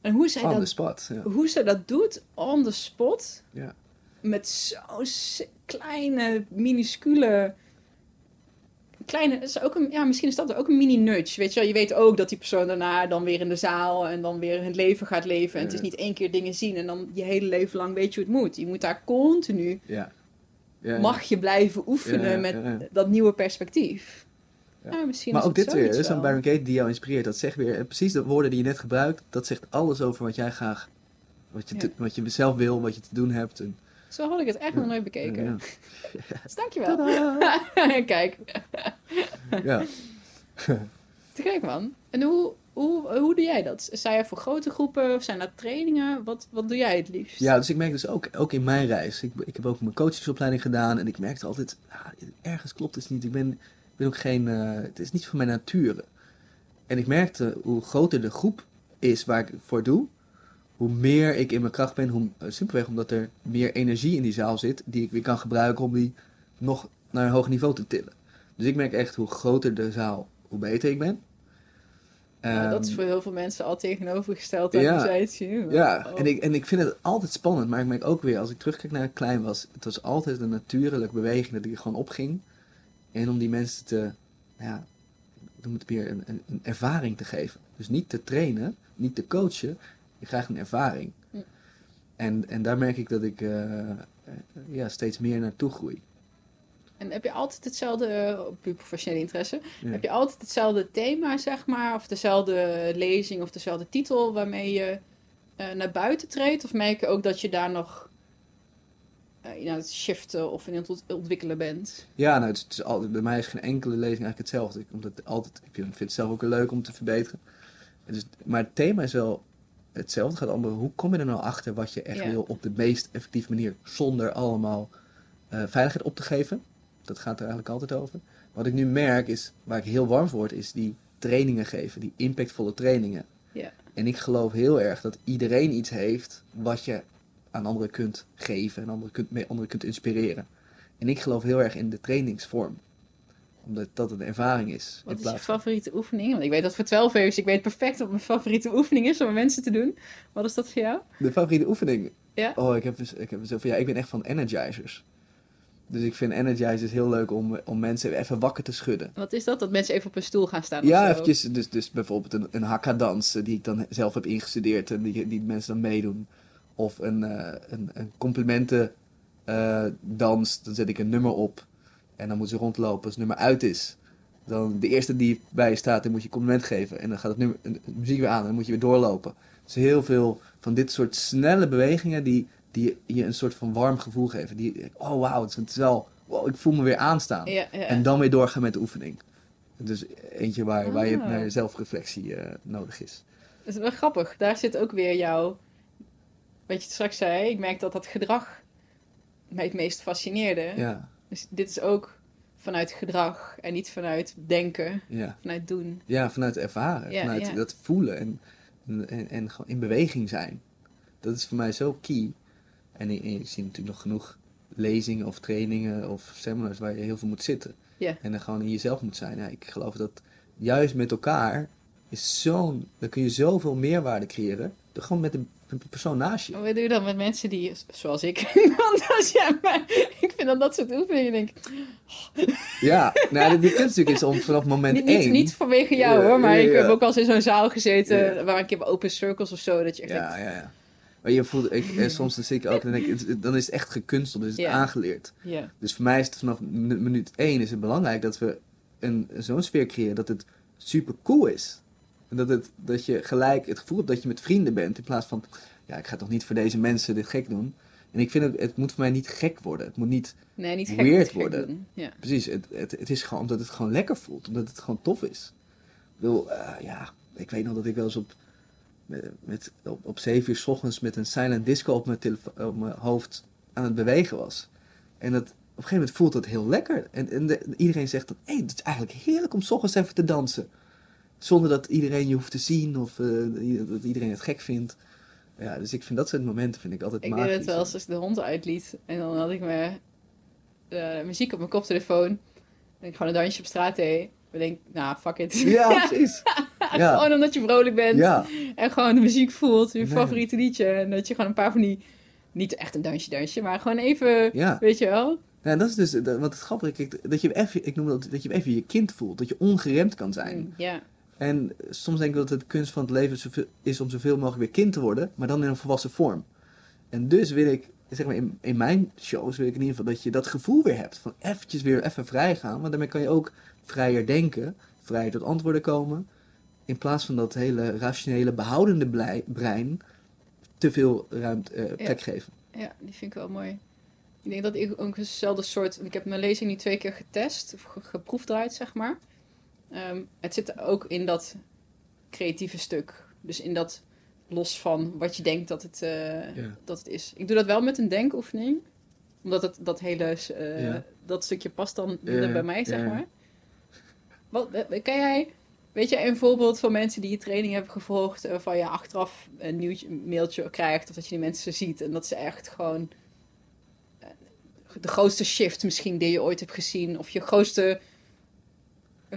En hoe zij, On the dat, spot. Ja. hoe ze dat doet, on the spot. Ja. Met zo'n kleine, minuscule. Kleine, is ook een, ja, misschien is dat ook een mini-nudge. Weet je, wel. je weet ook dat die persoon daarna dan weer in de zaal en dan weer het leven gaat leven. En het is niet één keer dingen zien en dan je hele leven lang weet je hoe het moet. Je moet daar continu, Ja. Mag je blijven oefenen met dat nieuwe perspectief. Ja. Maar ook dit weer, is wel. Byron Katie die jou inspireert. Dat zegt weer, eh, precies de woorden die je net gebruikt, dat zegt alles over wat jij graag, wat je, Ja. te- wat je zelf wil, wat je te doen hebt. En, Zo had ik het echt nog nooit bekeken. Ja. Dus dankjewel. Kijk, ja. te gek man. En hoe, hoe, hoe doe jij dat? Sta je voor grote groepen? Of zijn dat trainingen? Wat, wat doe jij het liefst? Ja, dus ik merk dus ook, ook in mijn reis. Ik, ik heb ook mijn coachingsopleiding gedaan. En ik merkte altijd, ah, ergens klopt het niet. Ik ben, ik ben ook geen, eh, het is niet van mijn nature. En ik merkte hoe groter de groep is waar ik het voor doe. Hoe meer ik in mijn kracht ben. Hoe, eh, simpelweg omdat er meer energie in die zaal zit. Die ik weer kan gebruiken om die nog naar een hoger niveau te tillen. Dus ik merk echt hoe groter de zaal, hoe beter ik ben. Dat is Ehm, voor heel veel mensen al tegenovergesteld aan ja. hoe zij het zien. Ja, Oh. en ik, en ik vind het altijd spannend, maar ik merk ook weer, als ik terugkijk naar ik klein was, het was altijd een natuurlijke beweging dat ik er gewoon opging. En om die mensen te, ja, noem het weer een, een, een ervaring te geven. Dus niet te trainen, niet te coachen, je krijgt een ervaring. En, en daar merk ik dat ik eh, eh, ja, steeds meer naartoe groei. En heb je altijd hetzelfde, eh, puur professionele interesse, Ja. heb je altijd hetzelfde thema, zeg maar, of dezelfde lezing of dezelfde titel waarmee je naar buiten treedt? Of merk je ook dat je daar nog in aan het shiften of in het ont- ontwikkelen bent? Ja, nou, het is, het is altijd, bij mij is geen enkele lezing eigenlijk hetzelfde. Ik, omdat het altijd, ik vind het zelf ook leuk om te verbeteren. Maar het thema is wel hetzelfde. Het gaat allemaal, hoe kom je er nou achter wat je echt Ja. wil op de meest effectieve manier, zonder allemaal eh, veiligheid op te geven. Dat gaat er eigenlijk altijd over. Wat ik nu merk is, waar ik heel warm voor word, is die trainingen geven, die impactvolle trainingen. Ja. En ik geloof heel erg dat iedereen iets heeft wat je aan anderen kunt geven en anderen kunt, mee anderen kunt inspireren. En ik geloof heel erg in de trainingsvorm. Omdat dat een ervaring is. Wat is je favoriete oefening? Want ik weet dat voor 12 is, ik weet perfect wat mijn favoriete oefening is om met mensen te doen. Wat is dat voor jou? De favoriete oefening? Ja? Oh, ik heb, dus- ik heb dus zoveel. Ja, ik ben echt van energizers. Dus ik vind energizers heel leuk om, om mensen even wakker te schudden. Wat is dat? Dat mensen even op een stoel gaan staan of Ja, eventjes, dus, dus bijvoorbeeld een, een hakka-dans die ik dan zelf heb ingestudeerd en die, die mensen dan meedoen. Of een, eh, een, een complimenten eh, dans, dan zet ik een nummer op en dan moeten ze rondlopen. Als het nummer uit is, dan de eerste die bij je staat, dan moet je compliment geven. En dan gaat het nummer, een muziek weer aan en dan moet je weer doorlopen. Dus heel veel van dit soort snelle bewegingen die, die je een soort van warm gevoel geven. Die, oh wauw, het is- wel, wow, ik voel me weer aanstaan. Ja, ja. En dan weer doorgaan met de oefening. Dus eentje waar, waar je Ah. naar zelfreflectie eh, nodig is. Dat is wel grappig. Daar zit ook weer jouw... Wat je straks zei, ik merk dat dat gedrag mij het meest fascineerde. Ja, Dus dit is ook vanuit gedrag en niet vanuit denken, ja. vanuit doen. ja vanuit ervaren, Ja, vanuit ja. dat voelen en, en, en, gewoon in beweging zijn. Dat is voor mij zo key. En je, je ziet natuurlijk nog genoeg lezingen of trainingen of seminars waar je heel veel moet zitten. Ja. En dan gewoon in jezelf moet zijn. Ja, ik geloof dat juist met elkaar is zo'n... Dan kun je zoveel meerwaarde creëren. Door gewoon met een, met een persoon naast je. Wat doe je dan met mensen die, zoals ik, want als jij mij, ik vind dan dat soort oefeningen, denk ik, Ja, nou, de, kunst natuurlijk is om vanaf moment niet, één... niet, niet vanwege jou Ja, hoor, maar ja, ik heb ook al eens in zo'n zaal gezeten, waar ik heb open circles of zo, dat je echt Ja, denkt, ja, ja. Maar je voelt, ik, eh, soms dan zit ik ook en denk ik, dan is het echt gekunsteld, dus is het aangeleerd. ja, Dus voor mij is het vanaf minu- minuut één is het belangrijk dat we een, zo'n sfeer creëren dat het super cool is. En dat, het, dat je gelijk het gevoel hebt dat je met vrienden bent, in plaats van, ja, ik ga toch niet voor deze mensen dit gek doen. En ik vind het, het moet voor mij niet gek worden. Het moet niet, nee, niet gek, Weird niet gek worden. Ja. precies, het, het, het is gewoon omdat het gewoon lekker voelt, omdat het gewoon tof is. Ik bedoel, eh, ja, ik weet nog dat ik wel eens op, met, met, op, op 7 uur s ochtends met een silent disco op mijn, telefo- op mijn hoofd aan het bewegen was. En dat, op een gegeven moment voelt dat heel lekker. En, en de- iedereen zegt dat, hé, het is eigenlijk heerlijk om s ochtends even te dansen. Zonder dat iedereen je hoeft te zien of eh, dat iedereen het gek vindt. Ja, dus ik vind dat soort momenten vind ik altijd Ik magisch. deed het wel eens als ik de hond uitliet en dan had ik mijn eh, muziek op mijn koptelefoon en ik gewoon een dansje op straat deed. Dan denk ik, nou, fuck it. Ja, precies. Ja, Gewoon omdat je vrolijk bent ja, en gewoon de muziek voelt, je Nee. favoriete liedje. En dat je gewoon een paar van die, niet echt een dansje dansje, maar gewoon even, ja. weet je wel. Ja, dat is dus, dat, wat het grappige is, dat je even, ik noem dat, dat je even je kind voelt. Dat je ongeremd kan zijn. Mm, Ja, En soms denk ik dat het kunst van het leven is om zoveel mogelijk weer kind te worden, maar dan in een volwassen vorm. En dus wil ik, zeg maar, in, in mijn shows wil ik in ieder geval dat je dat gevoel weer hebt. Van eventjes weer even vrij gaan, want daarmee kan je ook vrijer denken, vrijer tot antwoorden komen. In plaats van dat hele rationele, behoudende blij- brein te veel ruimte, eh, plek geven. ja, die vind ik wel mooi. Ik denk dat ik ook eenzelfde soort... Ik heb mijn lezing nu twee keer getest, of ge- geproefdraaid, zeg maar. Ehm, het zit ook in dat creatieve stuk. Dus in dat los van wat je denkt dat het, eh, Ja. dat het is. Ik doe dat wel met een denkoefening. Omdat het, dat hele eh, Ja. dat stukje past dan Ja, bij mij, zeg maar. Wat, kan jij... Weet je een voorbeeld van mensen die je training hebben gevolgd... eh, waarvan je achteraf een nieuwtje, een mailtje krijgt... of dat je die mensen ziet en dat ze echt gewoon... de grootste shift misschien die je ooit hebt gezien... of je grootste...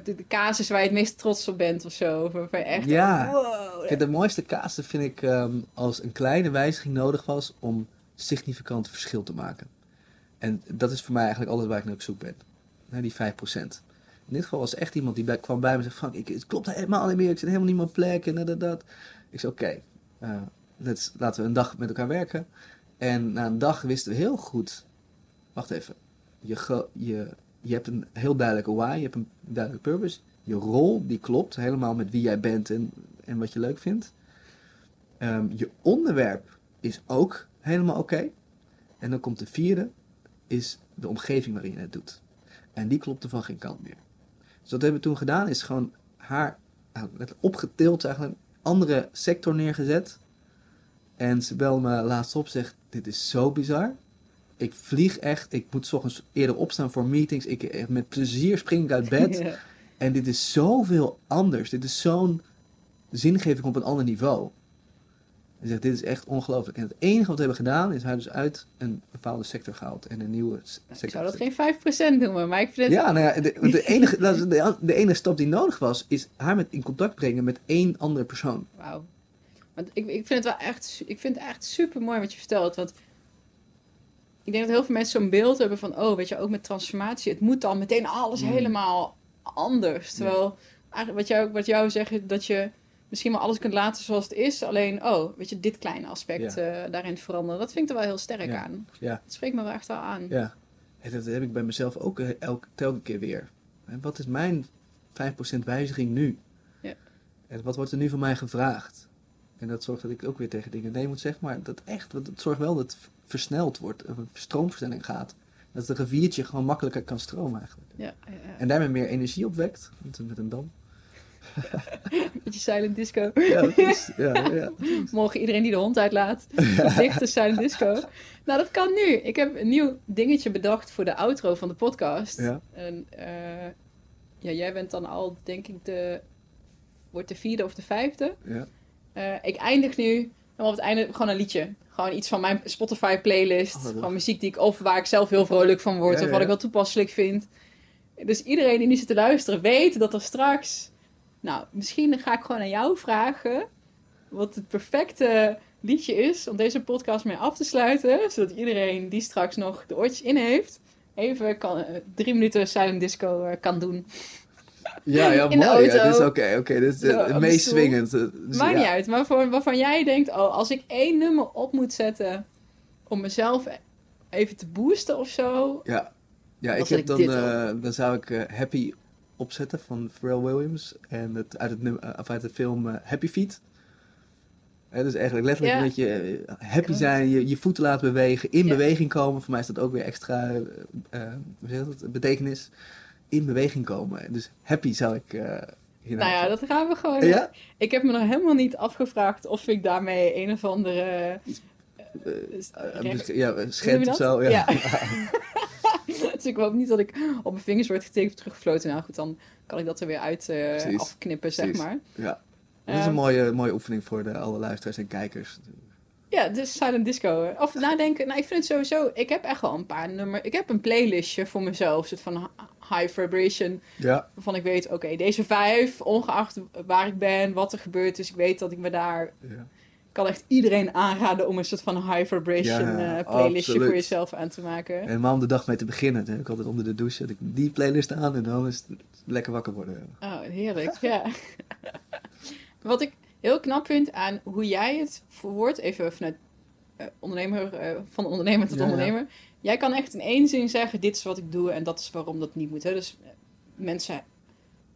De, de casus waar je het meest trots op bent of zo. Echt... Ja. Wow, de mooiste casus vind ik ehm, als een kleine wijziging nodig was om significant verschil te maken. En dat is voor mij eigenlijk alles waar ik naar op zoek ben. Naar die 5%. In dit geval was echt iemand die bij, kwam bij me en zei: Frank, ik, het klopt helemaal niet meer. Ik zit helemaal niet meer op plek en dat, dat, dat. Ik zei: Oké, eh, let's- laten we een dag met elkaar werken. En na een dag wisten we heel goed: Wacht even. Je, je, je hebt een heel duidelijke why, je hebt een duidelijke purpose. Je rol, die klopt helemaal met wie jij bent en, en wat je leuk vindt. Ehm, je onderwerp is ook helemaal oké. En dan komt de vierde, is de omgeving waarin je het doet. En die klopte van geen kant meer. Dus wat hebben we toen gedaan, is gewoon haar opgetild, eigenlijk een andere sector neergezet. En ze belde me laatst op, zegt, dit is zo bizar. Ik vlieg echt, ik moet 's ochtends eerder opstaan voor meetings. Ik, eh, met plezier spring ik uit bed. Ja. En dit is zoveel anders. Dit is zo'n zingeving op een ander niveau. Hij zegt, dit is echt ongelooflijk. En het enige wat we hebben gedaan, is haar dus uit een bepaalde sector gehaald. En een nieuwe sector. Ik zou dat geen 5% noemen, maar ik vind het... Ja, nou ja, de, de, enige, de, de enige stap die nodig was, is haar met in contact brengen met één andere persoon. Wauw. Want ik, ik vind het wel echt, ik vind het echt super mooi wat je vertelt. Want ik denk dat heel veel mensen zo'n beeld hebben van, oh, weet je, ook met transformatie, het moet dan meteen alles Mm. helemaal anders. Terwijl, wat jou, wat jou zegt, dat je misschien wel alles kunt laten zoals het is. Alleen, oh, weet je, dit kleine aspect eh, daarin veranderen. Dat vind ik er wel heel sterk Ja. aan. Ja. Dat spreekt me wel echt wel aan. Ja, en dat heb ik bij mezelf ook eh, elke, telke keer weer. En wat is mijn 5% wijziging nu? Ja. En wat wordt er nu van mij gevraagd? En dat zorgt dat ik ook weer tegen dingen nee moet zeggen, maar dat echt, want het zorgt wel dat versneld wordt, of een stroomversnelling gaat. Dat het riviertje gewoon makkelijker kan stromen eigenlijk. Ja, ja, ja. En daarmee meer energie opwekt, met, een- dam. Beetje silent disco. Ja, dat is, ja, ja. Morgen iedereen die de hond uitlaat. Verplichte silent disco. Nou, dat kan nu. Ik heb een nieuw dingetje bedacht voor de outro van de podcast. En, eh, ja, jij bent dan al, denk ik, de... Wordt de vierde of de vijfde. ja. Eh, ik eindig nu en op het einde gewoon een liedje. Gewoon iets van mijn Spotify playlist. Oh, gewoon muziek die ik, of waar ik zelf heel vrolijk van word. Ja, of ja, wat ik wel toepasselijk vind. Dus iedereen die nu zit te luisteren weet dat er straks... Nou, misschien ga ik gewoon aan jou vragen... wat het perfecte liedje is om deze podcast mee af te sluiten. Zodat iedereen die straks nog de oortjes in heeft... even kan, eh, drie minuten silent disco eh, kan doen. Ja, ja, In mooi. Ja, dit is oké, oké. dit is Zo, eh, de meest swingend. eh, dus Maakt ja. niet uit, maar voor, waarvan jij denkt, oh, als ik één nummer op moet zetten om mezelf even te boosten of zo. Ja, ja Dan ik heb ik dan, eh, dan zou ik Happy opzetten van Pharrell Williams. En het, uit, het, num- of uit de film Happy Feet. Hè, dus eigenlijk letterlijk Ja. een beetje eh, happy zijn, je, je voeten laten bewegen, in Ja. beweging komen. Voor mij is dat ook weer extra je dat? betekenis. In beweging komen. Dus happy zou ik uh, Nou ja, dat gaan we gewoon. Ja? Ik heb me nog helemaal niet afgevraagd of ik daarmee een of andere. Besch- ja, schend of zo. Ja. dus ik hoop niet dat ik op mijn vingers word getekend teruggefloten. Nou goed, dan kan ik dat er weer uit Precies. afknippen, zeg maar. Ja. Dat is Ehm, een mooie, mooie oefening voor de, alle luisteraars en kijkers. Ja, dus silent disco. Of nadenken. Nou, ik vind het sowieso. Ik heb echt wel een paar nummers. Ik heb een playlistje voor mezelf. Soort van hi- high vibration. Ja, Waarvan ik weet, oké, deze vijf, ongeacht waar ik ben, wat er gebeurt. Dus ik weet dat ik me daar. ja. Ik kan echt iedereen aanraden om een soort van high vibration Ja, eh, playlistje absoluut. voor jezelf aan te maken. Helemaal om de dag mee te beginnen. Heb ik altijd onder de douche zet ik die playlist aan en dan is het lekker wakker worden. Oh, heerlijk, ja. Wat ik heel knap vind aan hoe jij het verwoordt, even vanuit eh, ondernemer, eh, van ondernemer tot Ja, ja. ondernemer. Jij kan echt in één zin zeggen, dit is wat ik doe en dat is waarom dat niet moet. Hè? Dus eh, mensen,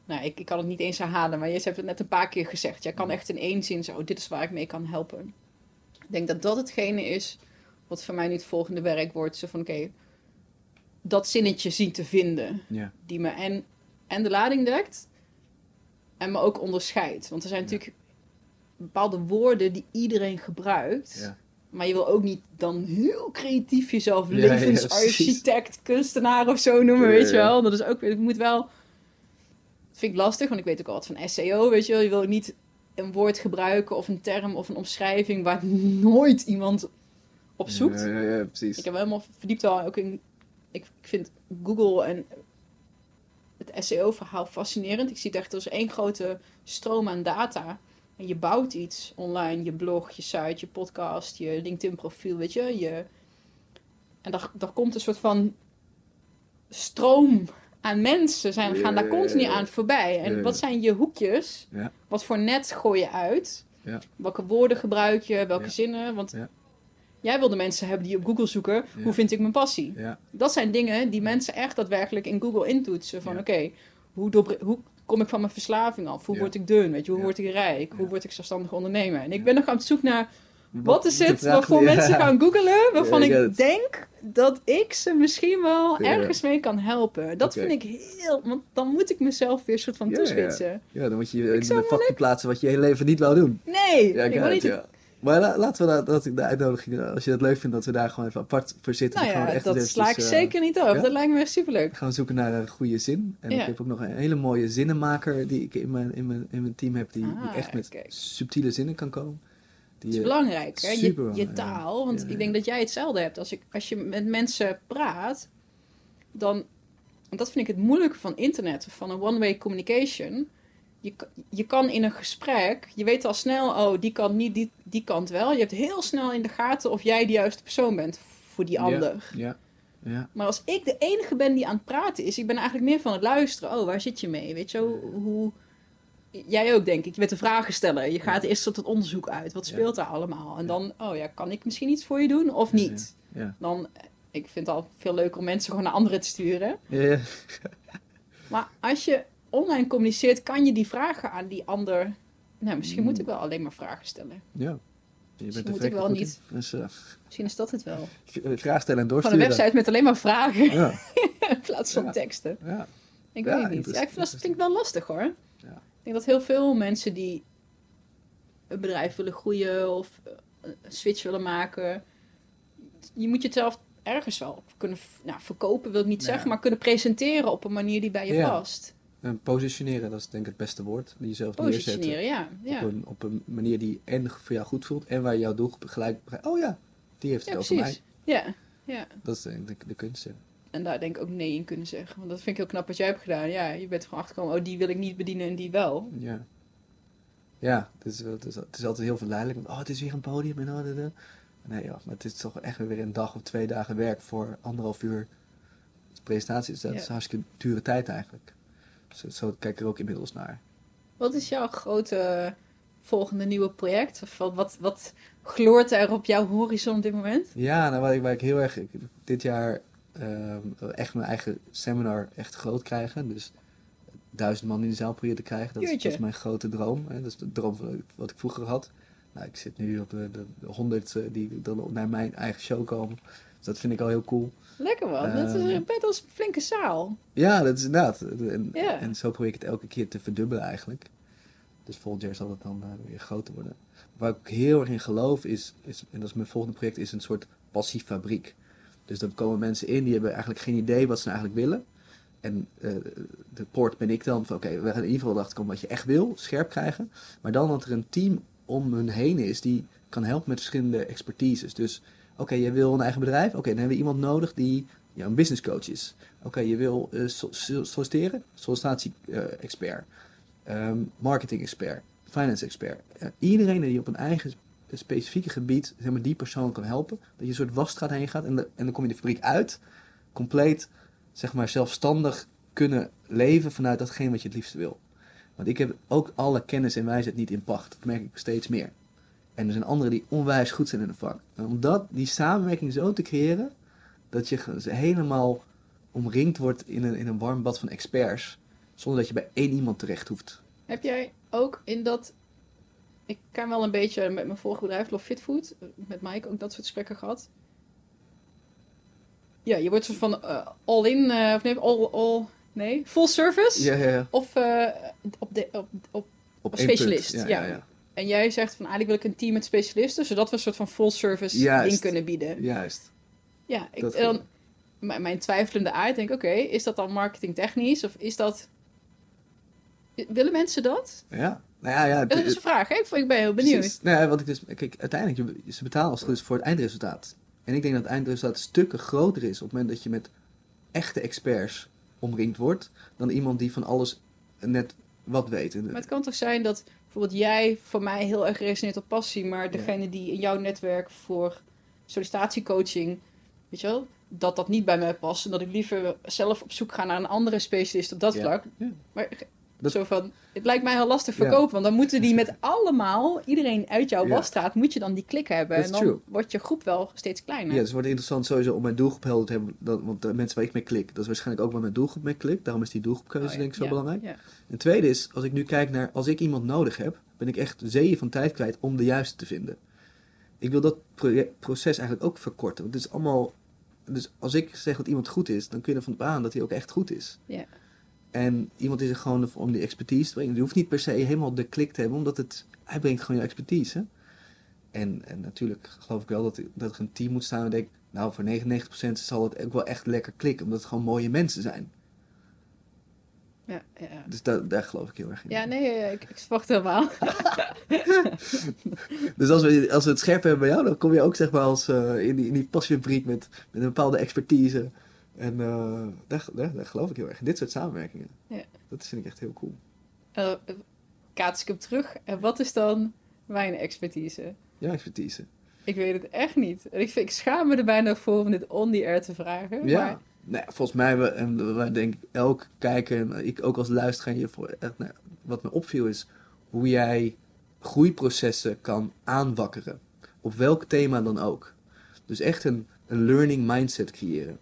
nou, ik, ik kan het niet eens herhalen, maar je hebt het net een paar keer gezegd. Jij kan echt in één zin zeggen, oh, dit is waar ik mee kan helpen. Ik denk dat dat hetgene is wat voor mij nu het volgende werk wordt. Zo van, oké, dat zinnetje zien te vinden. Ja. Die me en, en de lading dekt. En me ook onderscheidt. Want er zijn natuurlijk bepaalde woorden die iedereen gebruikt. Ja. Maar je wil ook niet dan heel creatief jezelf Ja, ja, levensarchitect, kunstenaar of zo noemen, weet je wel. Dat is ook, het moet wel... Dat vind ik lastig, want ik weet ook al wat van SEO, weet je wel. Je wil niet een woord gebruiken of een term of een omschrijving waar nooit iemand op zoekt. Ja, precies. Ik heb me helemaal verdiept al ook in... Ik, ik vind Google en het SEO-verhaal fascinerend. Ik zie het echt als één grote stroom aan data. En je bouwt iets online, je blog, je site, je podcast, je LinkedIn-profiel, weet je. je... En daar, daar komt een soort van stroom aan mensen, zijn, gaan daar continu aan voorbij. En wat zijn je hoekjes? Wat voor net gooi je uit? Welke woorden gebruik je? Welke zinnen? Want jij wil de mensen hebben die op Google zoeken. Ja. Hoe vind ik mijn passie? Ja, Dat zijn dingen die mensen echt daadwerkelijk in Google intoetsen. Van Ja. oké, hoe, hoe kom ik van mijn verslaving af? Hoe Ja. word ik dun? Weet je, hoe Ja. word ik rijk? Hoe word ik zelfstandig ondernemer? En ik ben nog aan het zoek naar wat is de het waarvoor mensen gaan googlen. Waarvan ik denk dat ik ze misschien wel ergens mee kan helpen. Dat vind ik heel... Want dan moet ik mezelf weer een soort van toespitsen. Ja, dan moet je je in wel vakje plaatsen wat je je hele leven niet wou doen. Nee, ik wil niet... Maar la- laten we dat, dat ik de uitnodiging, als je dat leuk vindt, dat we daar gewoon even apart voor zitten. Nou ja, echt dat sla ik eventjes, eh, zeker niet ja? Dat lijkt me echt superleuk. gaan we zoeken naar een goede zin. En Ja. ik heb ook nog een hele mooie zinnenmaker die ik in mijn, in mijn, in mijn team heb, die, die Ah, echt met kijk. subtiele zinnen kan komen. Die, Het is eh, belangrijk, hè? Je, je taal. Want ik denk dat jij hetzelfde hebt. Als, ik, als je met mensen praat, dan... En dat vind ik het moeilijke van internet, of van een one-way communication. Je, je kan in een gesprek, je weet al snel, oh, die kant niet, die, die kant wel. Je hebt heel snel in de gaten of jij de juiste persoon bent voor die Ja. ander. Ja, ja, Maar als ik de enige ben die aan het praten is, ik ben eigenlijk meer van het luisteren. Oh, waar zit je mee? Weet je, hoe... Jij ook, denk ik. Je bent een vragen stellen. Je gaat eerst tot het onderzoek uit. Wat Ja. speelt daar allemaal? En Ja. dan, oh ja, kan ik misschien iets voor je doen of Ja, niet? ja. Dan, ik vind het al veel leuker om mensen gewoon naar anderen te sturen. Ja, ja. Maar als je online communiceert, kan je die vragen aan die ander... Nou, misschien Mm. moet ik wel alleen maar vragen stellen. ja. Je Misschien bent moet er ik wel in. niet. Dus eh, Misschien is dat het wel. eh, vraag stellen en Van een doorsturen. website met alleen maar vragen Ja, in plaats van Ja. teksten. ja. Ik weet het niet. Ja, ik vind dat vind ik wel lastig hoor. Ja. Ik denk dat heel veel mensen die een bedrijf willen groeien of eh, een switch willen maken, je moet jezelf ergens wel kunnen nou, verkopen, wil ik niet zeggen, maar kunnen presenteren op een manier die bij je past. En positioneren, dat is denk ik het beste woord. Die jezelf neerzetten. Positioneren, ja. ja. Op, een, op een manier die en voor jou goed voelt en waar jouw doelgroep gelijk begrijpt. Oh ja, die heeft Ja, het over mij. Ja, ja. Dat is denk ik de, kunst. ja. En daar denk ik ook nee in kunnen zeggen. Want dat vind ik heel knap wat jij hebt gedaan. Ja, je bent gewoon achtergekomen, oh, die wil ik niet bedienen en die wel. Ja. Ja, het is, het, is, het is altijd heel verleidelijk. want, Oh, het is weer een podium en oh, dat. Nee joh, maar het is toch echt weer een dag of twee dagen werk voor anderhalf uur presentatie. Dus dat Ja. is hartstikke dure tijd eigenlijk. Zo, zo kijk ik er ook inmiddels naar. Wat is jouw grote volgende nieuwe project? Of wat, wat, wat gloort er op jouw horizon op dit moment? Ja, nou waar ik, waar ik heel erg... Ik, dit jaar ehm, echt mijn eigen seminar echt groot krijgen. Dus duizend man in de zaal proberen te krijgen. Dat is, Jeetje. dat is mijn grote droom. Hè. Dat is de droom van wat ik vroeger had. Nou, ik zit nu op de, de, de 100 eh, die dan naar mijn eigen show komen. Dus dat vind ik al heel cool. Lekker man, dat is Ehm. een best wel een flinke zaal. Ja, dat is inderdaad. En, Ja. en zo probeer ik het elke keer te verdubbelen eigenlijk. Dus volgend jaar zal het dan eh, weer groter worden. Waar ik heel erg in geloof is, is, en dat is mijn volgende project, is een soort passiefabriek. Dus dan komen mensen in, die hebben eigenlijk geen idee wat ze nou eigenlijk willen. En eh, de poort ben ik dan van, oké, we gaan in ieder geval erachter komen wat je echt wil, scherp krijgen. Maar dan dat er een team om hun heen is die kan helpen met verschillende expertises. Dus, oké, je wil een eigen bedrijf, oké, dan hebben we iemand nodig die een business coach is. Oké, je wil eh, so- so- solliciteren, sollicitatie-expert, marketing-expert, finance-expert. Eh, iedereen die op een eigen specifieke gebied zeg maar, die persoon kan helpen, dat je een soort wasstraat heen gaat en, en dan kom je de fabriek uit, compleet zeg maar, zelfstandig kunnen leven vanuit datgene wat je het liefst wil. Want ik heb ook alle kennis en wijsheid niet in pacht. Dat merk ik steeds meer. En er zijn anderen die onwijs goed zijn in een vak. En om dat, die samenwerking zo te creëren, dat je helemaal omringd wordt in een, in een warm bad van experts, zonder dat je bij één iemand terecht hoeft. Heb jij ook in dat... Ik kan wel een beetje met mijn vorige bedrijf, Love Fit Food, met Mike ook dat soort gesprekken gehad. ja, je wordt soort van eh, all-in, eh, of nee, all, all, nee, full service. Ja, ja, ja. Of eh, op de, op, op, specialist, ja, ja. En jij zegt van eigenlijk wil ik een team met specialisten, zodat we een soort van full service Juist. ding kunnen bieden. Juist. Ja, ik, Dat dan, mijn, mijn twijfelende aard denk oké, is dat dan marketingtechnisch of is dat... Willen mensen dat? Ja. Nou ja, ja. Dat is een vraag, hè? Ik ik ben heel benieuwd. Precies. Nou ja, wat ik dus, kijk, uiteindelijk, ze betalen als het goed is voor het eindresultaat. En ik denk dat het eindresultaat stukken groter is op het moment dat je met echte experts omringd wordt, dan iemand die van alles net wat weet. Maar het kan toch zijn dat bijvoorbeeld jij voor mij heel erg resoneert op passie, maar degene die in jouw netwerk voor sollicitatiecoaching, weet je wel, dat dat niet bij mij past en dat ik liever zelf op zoek ga naar een andere specialist op dat vlak. Maar Dat- zo van, het lijkt mij heel lastig Ja. verkopen, want dan moeten die met allemaal, iedereen uit jouw Ja. wasstraat, moet je dan die klik hebben. That's en dan true. wordt je groep wel steeds kleiner. Ja, dus het wordt interessant sowieso om mijn doelgroep helder te hebben. Dat, want de mensen waar ik mee klik, dat is waarschijnlijk ook waar mijn doelgroep mee klikt. Daarom is die doelgroepkeuze Oh ja, denk ik zo belangrijk. En tweede is, als ik nu kijk naar, als ik iemand nodig heb, ben ik echt zeeën van tijd kwijt om de juiste te vinden. Ik wil dat proces eigenlijk ook verkorten. Want het is allemaal, dus als ik zeg dat iemand goed is, dan kun je ervan aan dat hij ook echt goed is. Ja. En iemand is er gewoon om die expertise te brengen. Je hoeft niet per se helemaal de klik te hebben, omdat het, hij brengt gewoon je expertise. hè. En, en natuurlijk geloof ik wel dat, dat er een team moet staan en denk, nou voor 99% zal het ook wel echt lekker klikken, omdat het gewoon mooie mensen zijn. Ja, ja. Dus da- daar geloof ik heel erg in. ja, nee, ik, ik verwacht helemaal. Dus als we, als we het scherp hebben bij jou, dan kom je ook zeg maar als eh, in die, in die met, met een bepaalde expertise. En eh, daar, daar, daar geloof ik heel erg in. Dit soort samenwerkingen. Ja. Dat vind ik echt heel cool. Uh, kaats ik hem terug. En wat is dan mijn expertise? Ja, expertise. Ik weet het echt niet. En ik, vind, ik schaam me er bijna voor om dit on the air te vragen. Ja. Maar ja, volgens mij, we, en wij denk ik, elk kijker, en ik ook als luisteraar hiervoor, echt, nou, wat me opviel is hoe jij groeiprocessen kan aanwakkeren. Op welk thema dan ook. Dus echt een, een learning mindset creëren.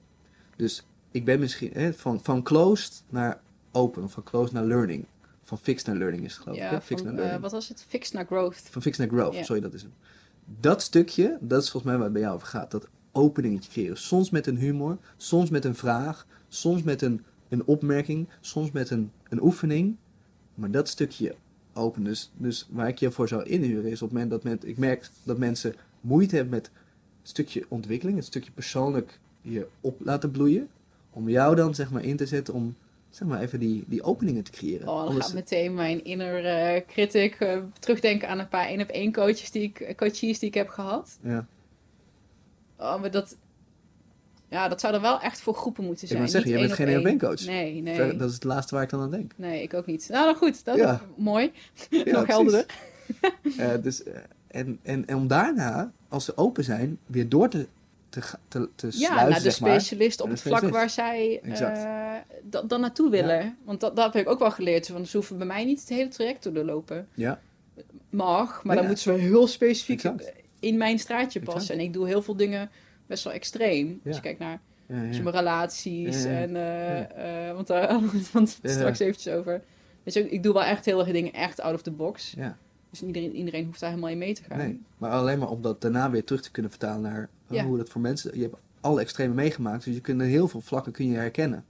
Dus ik ben misschien hè, van, van closed naar open, van closed naar learning. Van fixed naar learning is het geloof ik. ja, hè? Fixed naar eh, wat was het? Fix naar growth. Van fixed naar growth, sorry, dat is hem. Dat stukje, dat is volgens mij waar het bij jou over gaat. Dat openingetje creëren. Soms met een humor, soms met een vraag, soms met een, een opmerking, soms met een, een oefening. Maar dat stukje open. Dus, dus waar ik je voor zou inhuren is op het moment dat men, ik merk dat mensen moeite hebben met het stukje ontwikkeling, het stukje persoonlijk je op laten bloeien. Om jou dan zeg maar in te zetten om zeg maar even die, die openingen te creëren. Oh, dan Anders- gaat meteen mijn inner eh, critic eh, terugdenken aan een paar één op één coaches die ik, coaches die ik heb gehad. ja. Oh, maar dat, ja, dat zou er wel echt voor groepen moeten Ik zijn. wou zeggen, niet jij bent één geen op één. coach. Nee, nee. Dat is het laatste waar ik dan aan denk. Nee, ik ook niet. Nou, dan goed. Dat Ja. is mooi. Ja, Nog helderder. Eh, dus, eh, en, en, en om daarna, als ze open zijn, weer door te, te, te, te Ja, naar de specialist op het vlak waar zij da- dan naartoe willen. Want dat, dat heb ik ook wel geleerd. Van, ze hoeven bij mij niet het hele traject te doorlopen. Ja, Mag, maar Ja. dan moeten ze wel heel specifiek Exact. in mijn straatje Exact. passen. En ik doe heel veel dingen best wel extreem. Als Ja. je kijkt naar dus mijn relaties en... eh, eh, want daar hadden we het straks eventjes over. Dus ik, ik doe wel echt heel erg dingen echt out of the box. ja. Dus iedereen, iedereen hoeft daar helemaal in mee te gaan. Nee, maar alleen maar om dat daarna weer terug te kunnen vertalen naar eh, Ja. hoe dat voor mensen... Je hebt alle extreme meegemaakt, dus je kunt heel veel vlakken kun je herkennen.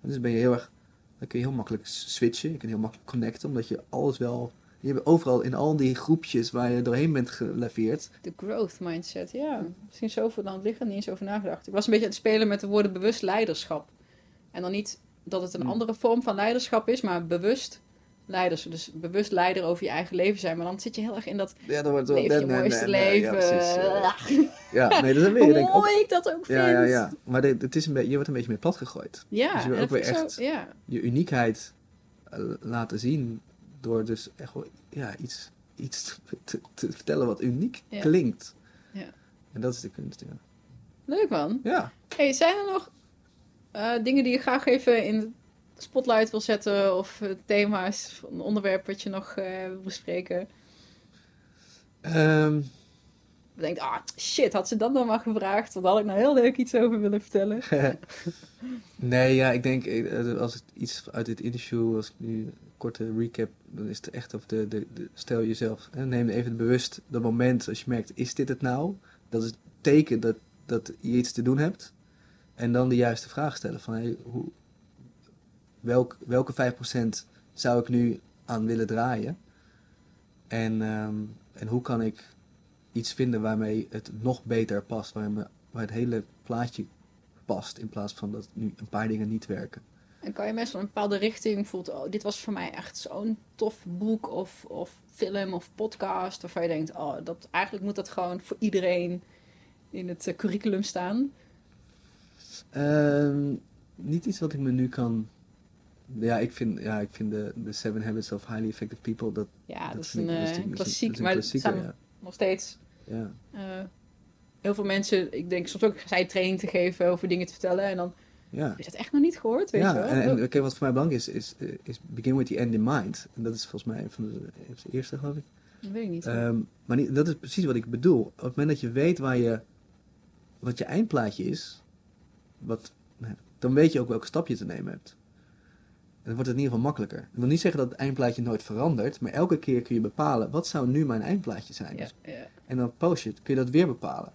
Dus ben je heel erg... Dan kun je heel makkelijk switchen, je kunt heel makkelijk connecten, omdat je alles wel... Je hebt overal in al die groepjes waar je doorheen bent gelaveerd. De growth mindset, ja. Misschien zoveel dan het liggen, niet eens over nagedacht. Ik was een beetje aan het spelen met de woorden bewust leiderschap. En dan niet dat het een Hmm. andere vorm van leiderschap is, maar bewust leiders. Dus bewust leider over je eigen leven zijn. Maar dan zit je heel erg in dat Ja, dan wordt het leef je mooiste leven. Ja, nee, dat je Hoe denk ook. mooi ik dat ook vind. Ja, ja, ja. Maar dit- het is een beetje, je wordt een beetje meer plat gegooid. Ja, Dus je wil ook weer echt- Zo, ja. Je uniekheid eh, laten zien door dus echt wel ja, iets, iets te, te vertellen wat uniek Ja. klinkt. Ja. En dat is de kunst, ja. Leuk man. Ja, Hey, zijn er nog eh, dingen die je graag even in spotlight wil zetten? Of eh, thema's, een onderwerp wat je nog eh, wil bespreken? Ehm, Je denkt, ah shit, had ze dat dan maar gevraagd? Want daar had ik nou heel leuk iets over willen vertellen. nee, ja, ik denk eh, als ik iets uit dit interview, als ik nu een korte recap, dan is het echt de, de, de stel jezelf, hè, neem even bewust dat moment als je merkt, is dit het nou? Dat is het teken dat, dat je iets te doen hebt. En dan de juiste vraag stellen van hey, hoe, welk, welke 5% zou ik nu aan willen draaien? En, ehm, en hoe kan ik iets vinden waarmee het nog beter past, waar, me, waar het hele plaatje past, in plaats van dat nu een paar dingen niet werken. En kan je mensen een bepaalde richting voelt, oh, dit was voor mij echt zo'n tof boek of, of film of podcast, waarvan je denkt, oh, dat, eigenlijk moet dat gewoon voor iedereen in het uh, curriculum staan? Ehm, niet iets wat ik me nu kan. Ja, ik vind, ja, ik vind de, de Seven Habits of Highly Effective People. Dat, ja, dat, is een, ik- eh, dat is- klassiek, dat is een maar ja. nog steeds Ja. eh, heel veel mensen, ik denk soms ook zij training te geven over dingen te vertellen en dan Ja. heb je dat echt nog niet gehoord, weet ja, je wel? en, wat voor mij belangrijk is, is, eh, is begin with the end in mind. En dat is volgens mij een van de, de eerste, geloof ik. dat weet ik niet. Ehm, maar niet, dat is precies wat ik bedoel. Op het moment dat je weet waar je, wat je eindplaatje is, wat, nou, dan weet je ook welke stap je te nemen hebt. En dan wordt het in ieder geval makkelijker. Ik wil niet zeggen dat het eindplaatje nooit verandert, maar elke keer kun je bepalen, wat zou nu mijn eindplaatje zijn? ja, ja. en dan post je het, kun je dat weer bepalen.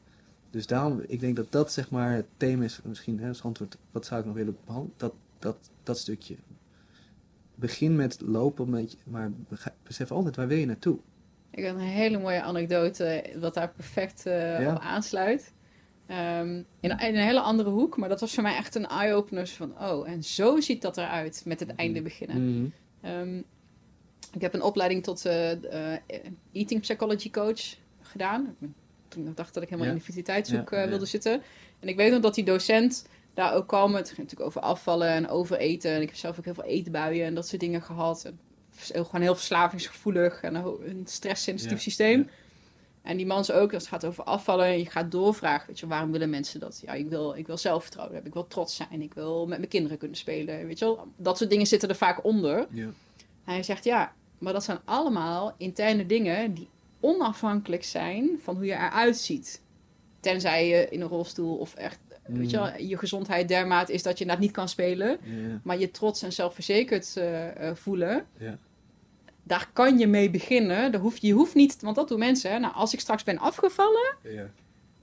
Dus daarom, ik denk dat dat zeg maar het thema is, misschien hè, als antwoord, wat zou ik nog willen behandelen? Dat, dat, dat stukje. Begin met lopen, maar besef altijd, waar wil je naartoe? Ik heb een hele mooie anekdote wat daar perfect eh, Ja. op aansluit. Ehm, in, in een hele andere hoek, maar dat was voor mij echt een eye-opener van, oh, en zo ziet dat eruit met het einde beginnen. Mhm. Ehm, ik heb een opleiding tot eh, eh, eating psychology coach gedaan. Toen dacht dat ik helemaal Ja. in de vitaliteitshoek Ja, eh, ja. wilde zitten. En ik weet nog dat die docent daar ook kwam. Het ging natuurlijk over afvallen en overeten. En ik heb zelf ook heel veel eetbuien en dat soort dingen gehad. En gewoon heel verslavingsgevoelig en een, een stresssensitief systeem. En die man is ook, als het gaat over afvallen, en je gaat doorvragen, weet je, waarom willen mensen dat? Ja, ik wil, ik wil zelfvertrouwen hebben, ik wil trots zijn, ik wil met mijn kinderen kunnen spelen, weet je wel. Dat soort dingen zitten er vaak onder. Ja. Hij zegt, ja, maar dat zijn allemaal interne dingen die onafhankelijk zijn van hoe je eruit ziet. Tenzij je in een rolstoel of echt, weet je wel, je gezondheid dermate is dat je inderdaad niet kan spelen. Maar je trots en zelfverzekerd eh, eh, voelen, ja. Daar kan je mee beginnen. Daar hoef, je hoeft niet, want dat doen mensen. Hè. Nou, als ik straks ben afgevallen, ja.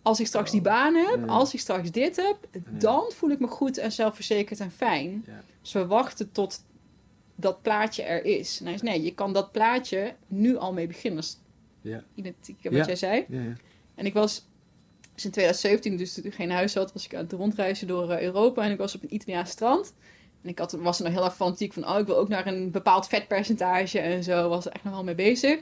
als ik straks die baan heb, Ja. als ik straks dit heb, dan voel ik me goed en zelfverzekerd en fijn. Ja. Dus we wachten tot dat plaatje er is. En hij zei, nee, je kan dat plaatje nu al mee beginnen. Dat is Ja. identiek wat jij zei. Ja, ja. En ik was dus in 2017, dus toen ik geen huis had, was ik aan het rondreizen door eh, Europa. En ik was op een Italiaans strand. En ik had, was er nog heel erg fanatiek van, oh, ik wil ook naar een bepaald vetpercentage en zo. Was er echt nog wel mee bezig.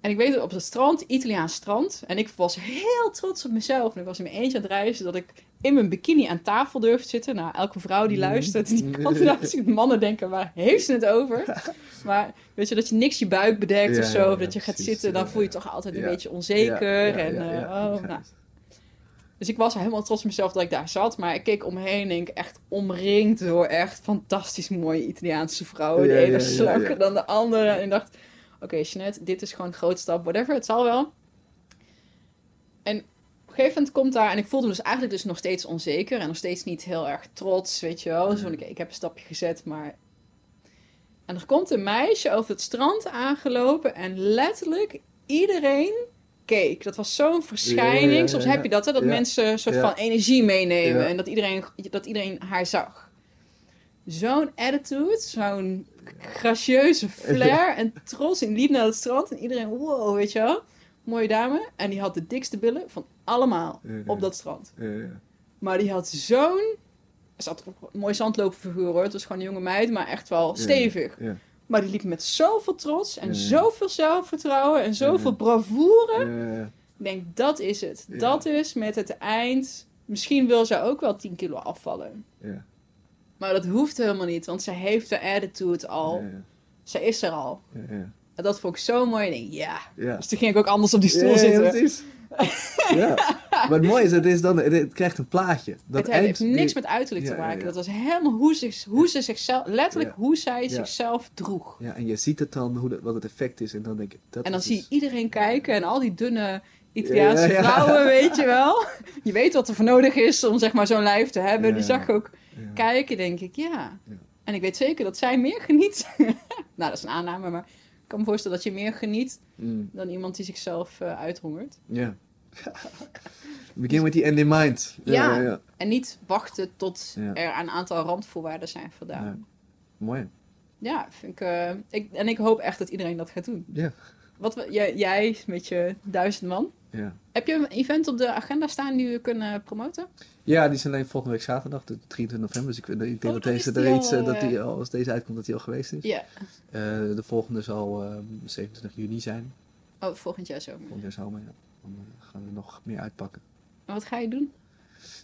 En ik weet dat op het strand, Italiaans strand. En ik was heel trots op mezelf. En ik was in mijn eentje aan het reizen dat ik in mijn bikini aan tafel durfde zitten. Nou, elke vrouw die luistert, die kan nou mannen denken, waar heeft ze het over? Maar weet je, dat je niks je buik bedekt Ja, of zo. ja, of ja, dat je gaat precies, zitten, dan voel je ja. toch altijd een beetje onzeker. En, eh, oh, nou. Dus ik was helemaal trots op mezelf dat ik daar zat. Maar ik keek omheen en ik echt omringd door echt fantastisch mooie Italiaanse vrouwen. De Ja, ene ja, slanker ja. dan de andere. En ik dacht, oké Jeanette, dit is gewoon een grote stap, whatever, het zal wel. En op een gegeven moment komt daar, en ik voelde me dus eigenlijk dus nog steeds onzeker en nog steeds niet heel erg trots, weet je wel. Zo van, oké, ik heb een stapje gezet, maar... En er komt een meisje over het strand aangelopen en letterlijk iedereen keek. Dat was zo'n verschijning. Ja, Soms heb je dat, hè, dat mensen een soort van energie meenemen en dat iedereen, dat iedereen haar zag. Zo'n attitude, zo'n gracieuze flair en trots en liep naar het strand. En iedereen, wow, weet je wel. Mooie dame. En die had de dikste billen van allemaal op dat strand. Ja, ja. Maar die had zo'n... Ze had een mooi zandloperfiguur hoor. Het was gewoon een jonge meid, maar echt wel stevig. Maar die liep met zoveel trots en zoveel zelfvertrouwen en zoveel bravoure. Ik denk, dat is het. Dat is met het eind... Misschien wil ze ook wel 10 kilo afvallen. Maar dat hoeft helemaal niet, want ze heeft de attitude al. Ze is er al. En dat vond ik zo mooi. Ik denk, ja. Dus toen ging ik ook anders op die stoel zitten. precies. Ja. Maar het mooie is, het, is dan, het, het krijgt een plaatje. Dat het heeft eind- niks met uiterlijk te maken. Dat was helemaal hoe ze, hoe ze zichzelf, letterlijk hoe zij zichzelf droeg. Ja, en je ziet het dan, hoe wat het effect is. En dan denk ik, dat En dan zie je dus- iedereen kijken en al die dunne Italiaanse vrouwen, weet je wel. Je weet wat er voor nodig is om zeg maar zo'n lijf te hebben. Die zag ook kijken, denk ik, ja. En ik weet zeker dat zij meer geniet. nou, dat is een aanname, maar kan me voorstellen dat je meer geniet Mm, dan iemand die zichzelf eh, uithongert. ja. Begin with the end in mind. Ja. ja. En niet wachten tot Ja. er een aantal randvoorwaarden zijn voldaan. Ja. Mooi. Ja, vind ik, eh, ik. En ik hoop echt dat iedereen dat gaat doen. Ja. Wat jij met je duizend man. Ja. Heb je een event op de agenda staan die we kunnen promoten? ja, die is alleen volgende week zaterdag, de 23 november. Dus ik, ik denk Oh, dat deze er iets, al, eh, dat eh, die al, als deze uitkomt, dat die al geweest is. Ja. Eh, de volgende zal ehm 27 juni zijn. Oh, volgend jaar zomer. Volgend jaar zomer, ja. Dan eh, gaan we nog meer uitpakken. En wat ga je doen?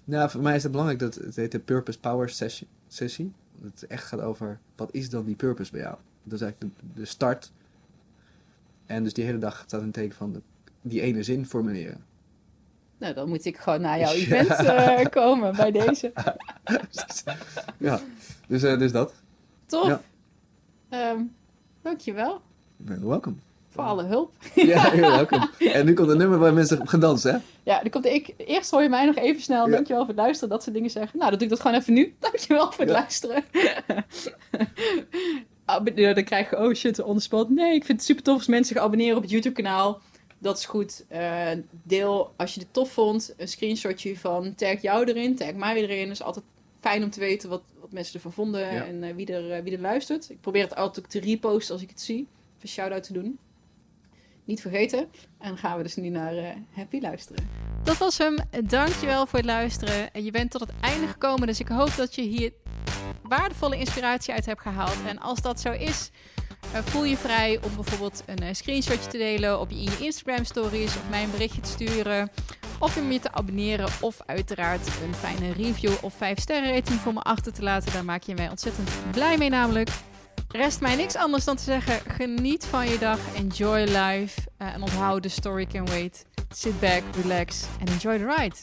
Nou, voor mij is het belangrijk dat het heet de Purpose Power Sessie. sessie. Dat het echt gaat over, wat is dan die purpose bij jou? Dat is eigenlijk de, de start. En dus die hele dag staat een teken van de, die ene zin formuleren. Nou, dan moet ik gewoon naar jouw Ja. event eh, komen bij deze. ja, dus, eh, dus dat. Tof. Ja. Ehm, dankjewel You're welcome. voor alle hulp. Ja, you're welcome. En nu komt een nummer waar mensen gaan dansen, hè? Ja, dan komt ik. Eerst hoor je mij nog even snel. Ja. Dankjewel voor het luisteren. Dat soort dingen zeggen. Nou, dan doe ik dat gewoon even nu. Dankjewel voor het Ja. luisteren. Abonneer, dan krijg je, oh shit, on the spot. Nee, ik vind het super tof als mensen zich abonneren op het YouTube-kanaal. Dat is goed. Eh, deel, als je het tof vond, een screenshotje van tag jou erin, tag mij erin. Het is altijd fijn om te weten wat, wat mensen ervan vonden Ja. en eh, wie, er, eh, wie er luistert. Ik probeer het altijd ook te reposten als ik het zie. Even een shout-out te doen. Niet vergeten. En dan gaan we dus nu naar eh, Happy Luisteren. Dat was hem. Dankjewel voor het luisteren. En je bent tot het einde gekomen, dus ik hoop dat je hier waardevolle inspiratie uit hebt gehaald. En als dat zo is, voel je vrij om bijvoorbeeld een eh, screenshotje te delen op je, in je Instagram stories of mij een berichtje te sturen. Of om je te abonneren of uiteraard een fijne review of 5 sterren rating voor me achter te laten. Daar maak je mij ontzettend blij mee namelijk. Rest mij niks anders dan te zeggen: geniet van je dag, enjoy life. eh, en onthoud, the story can wait. Sit back, relax and enjoy the ride.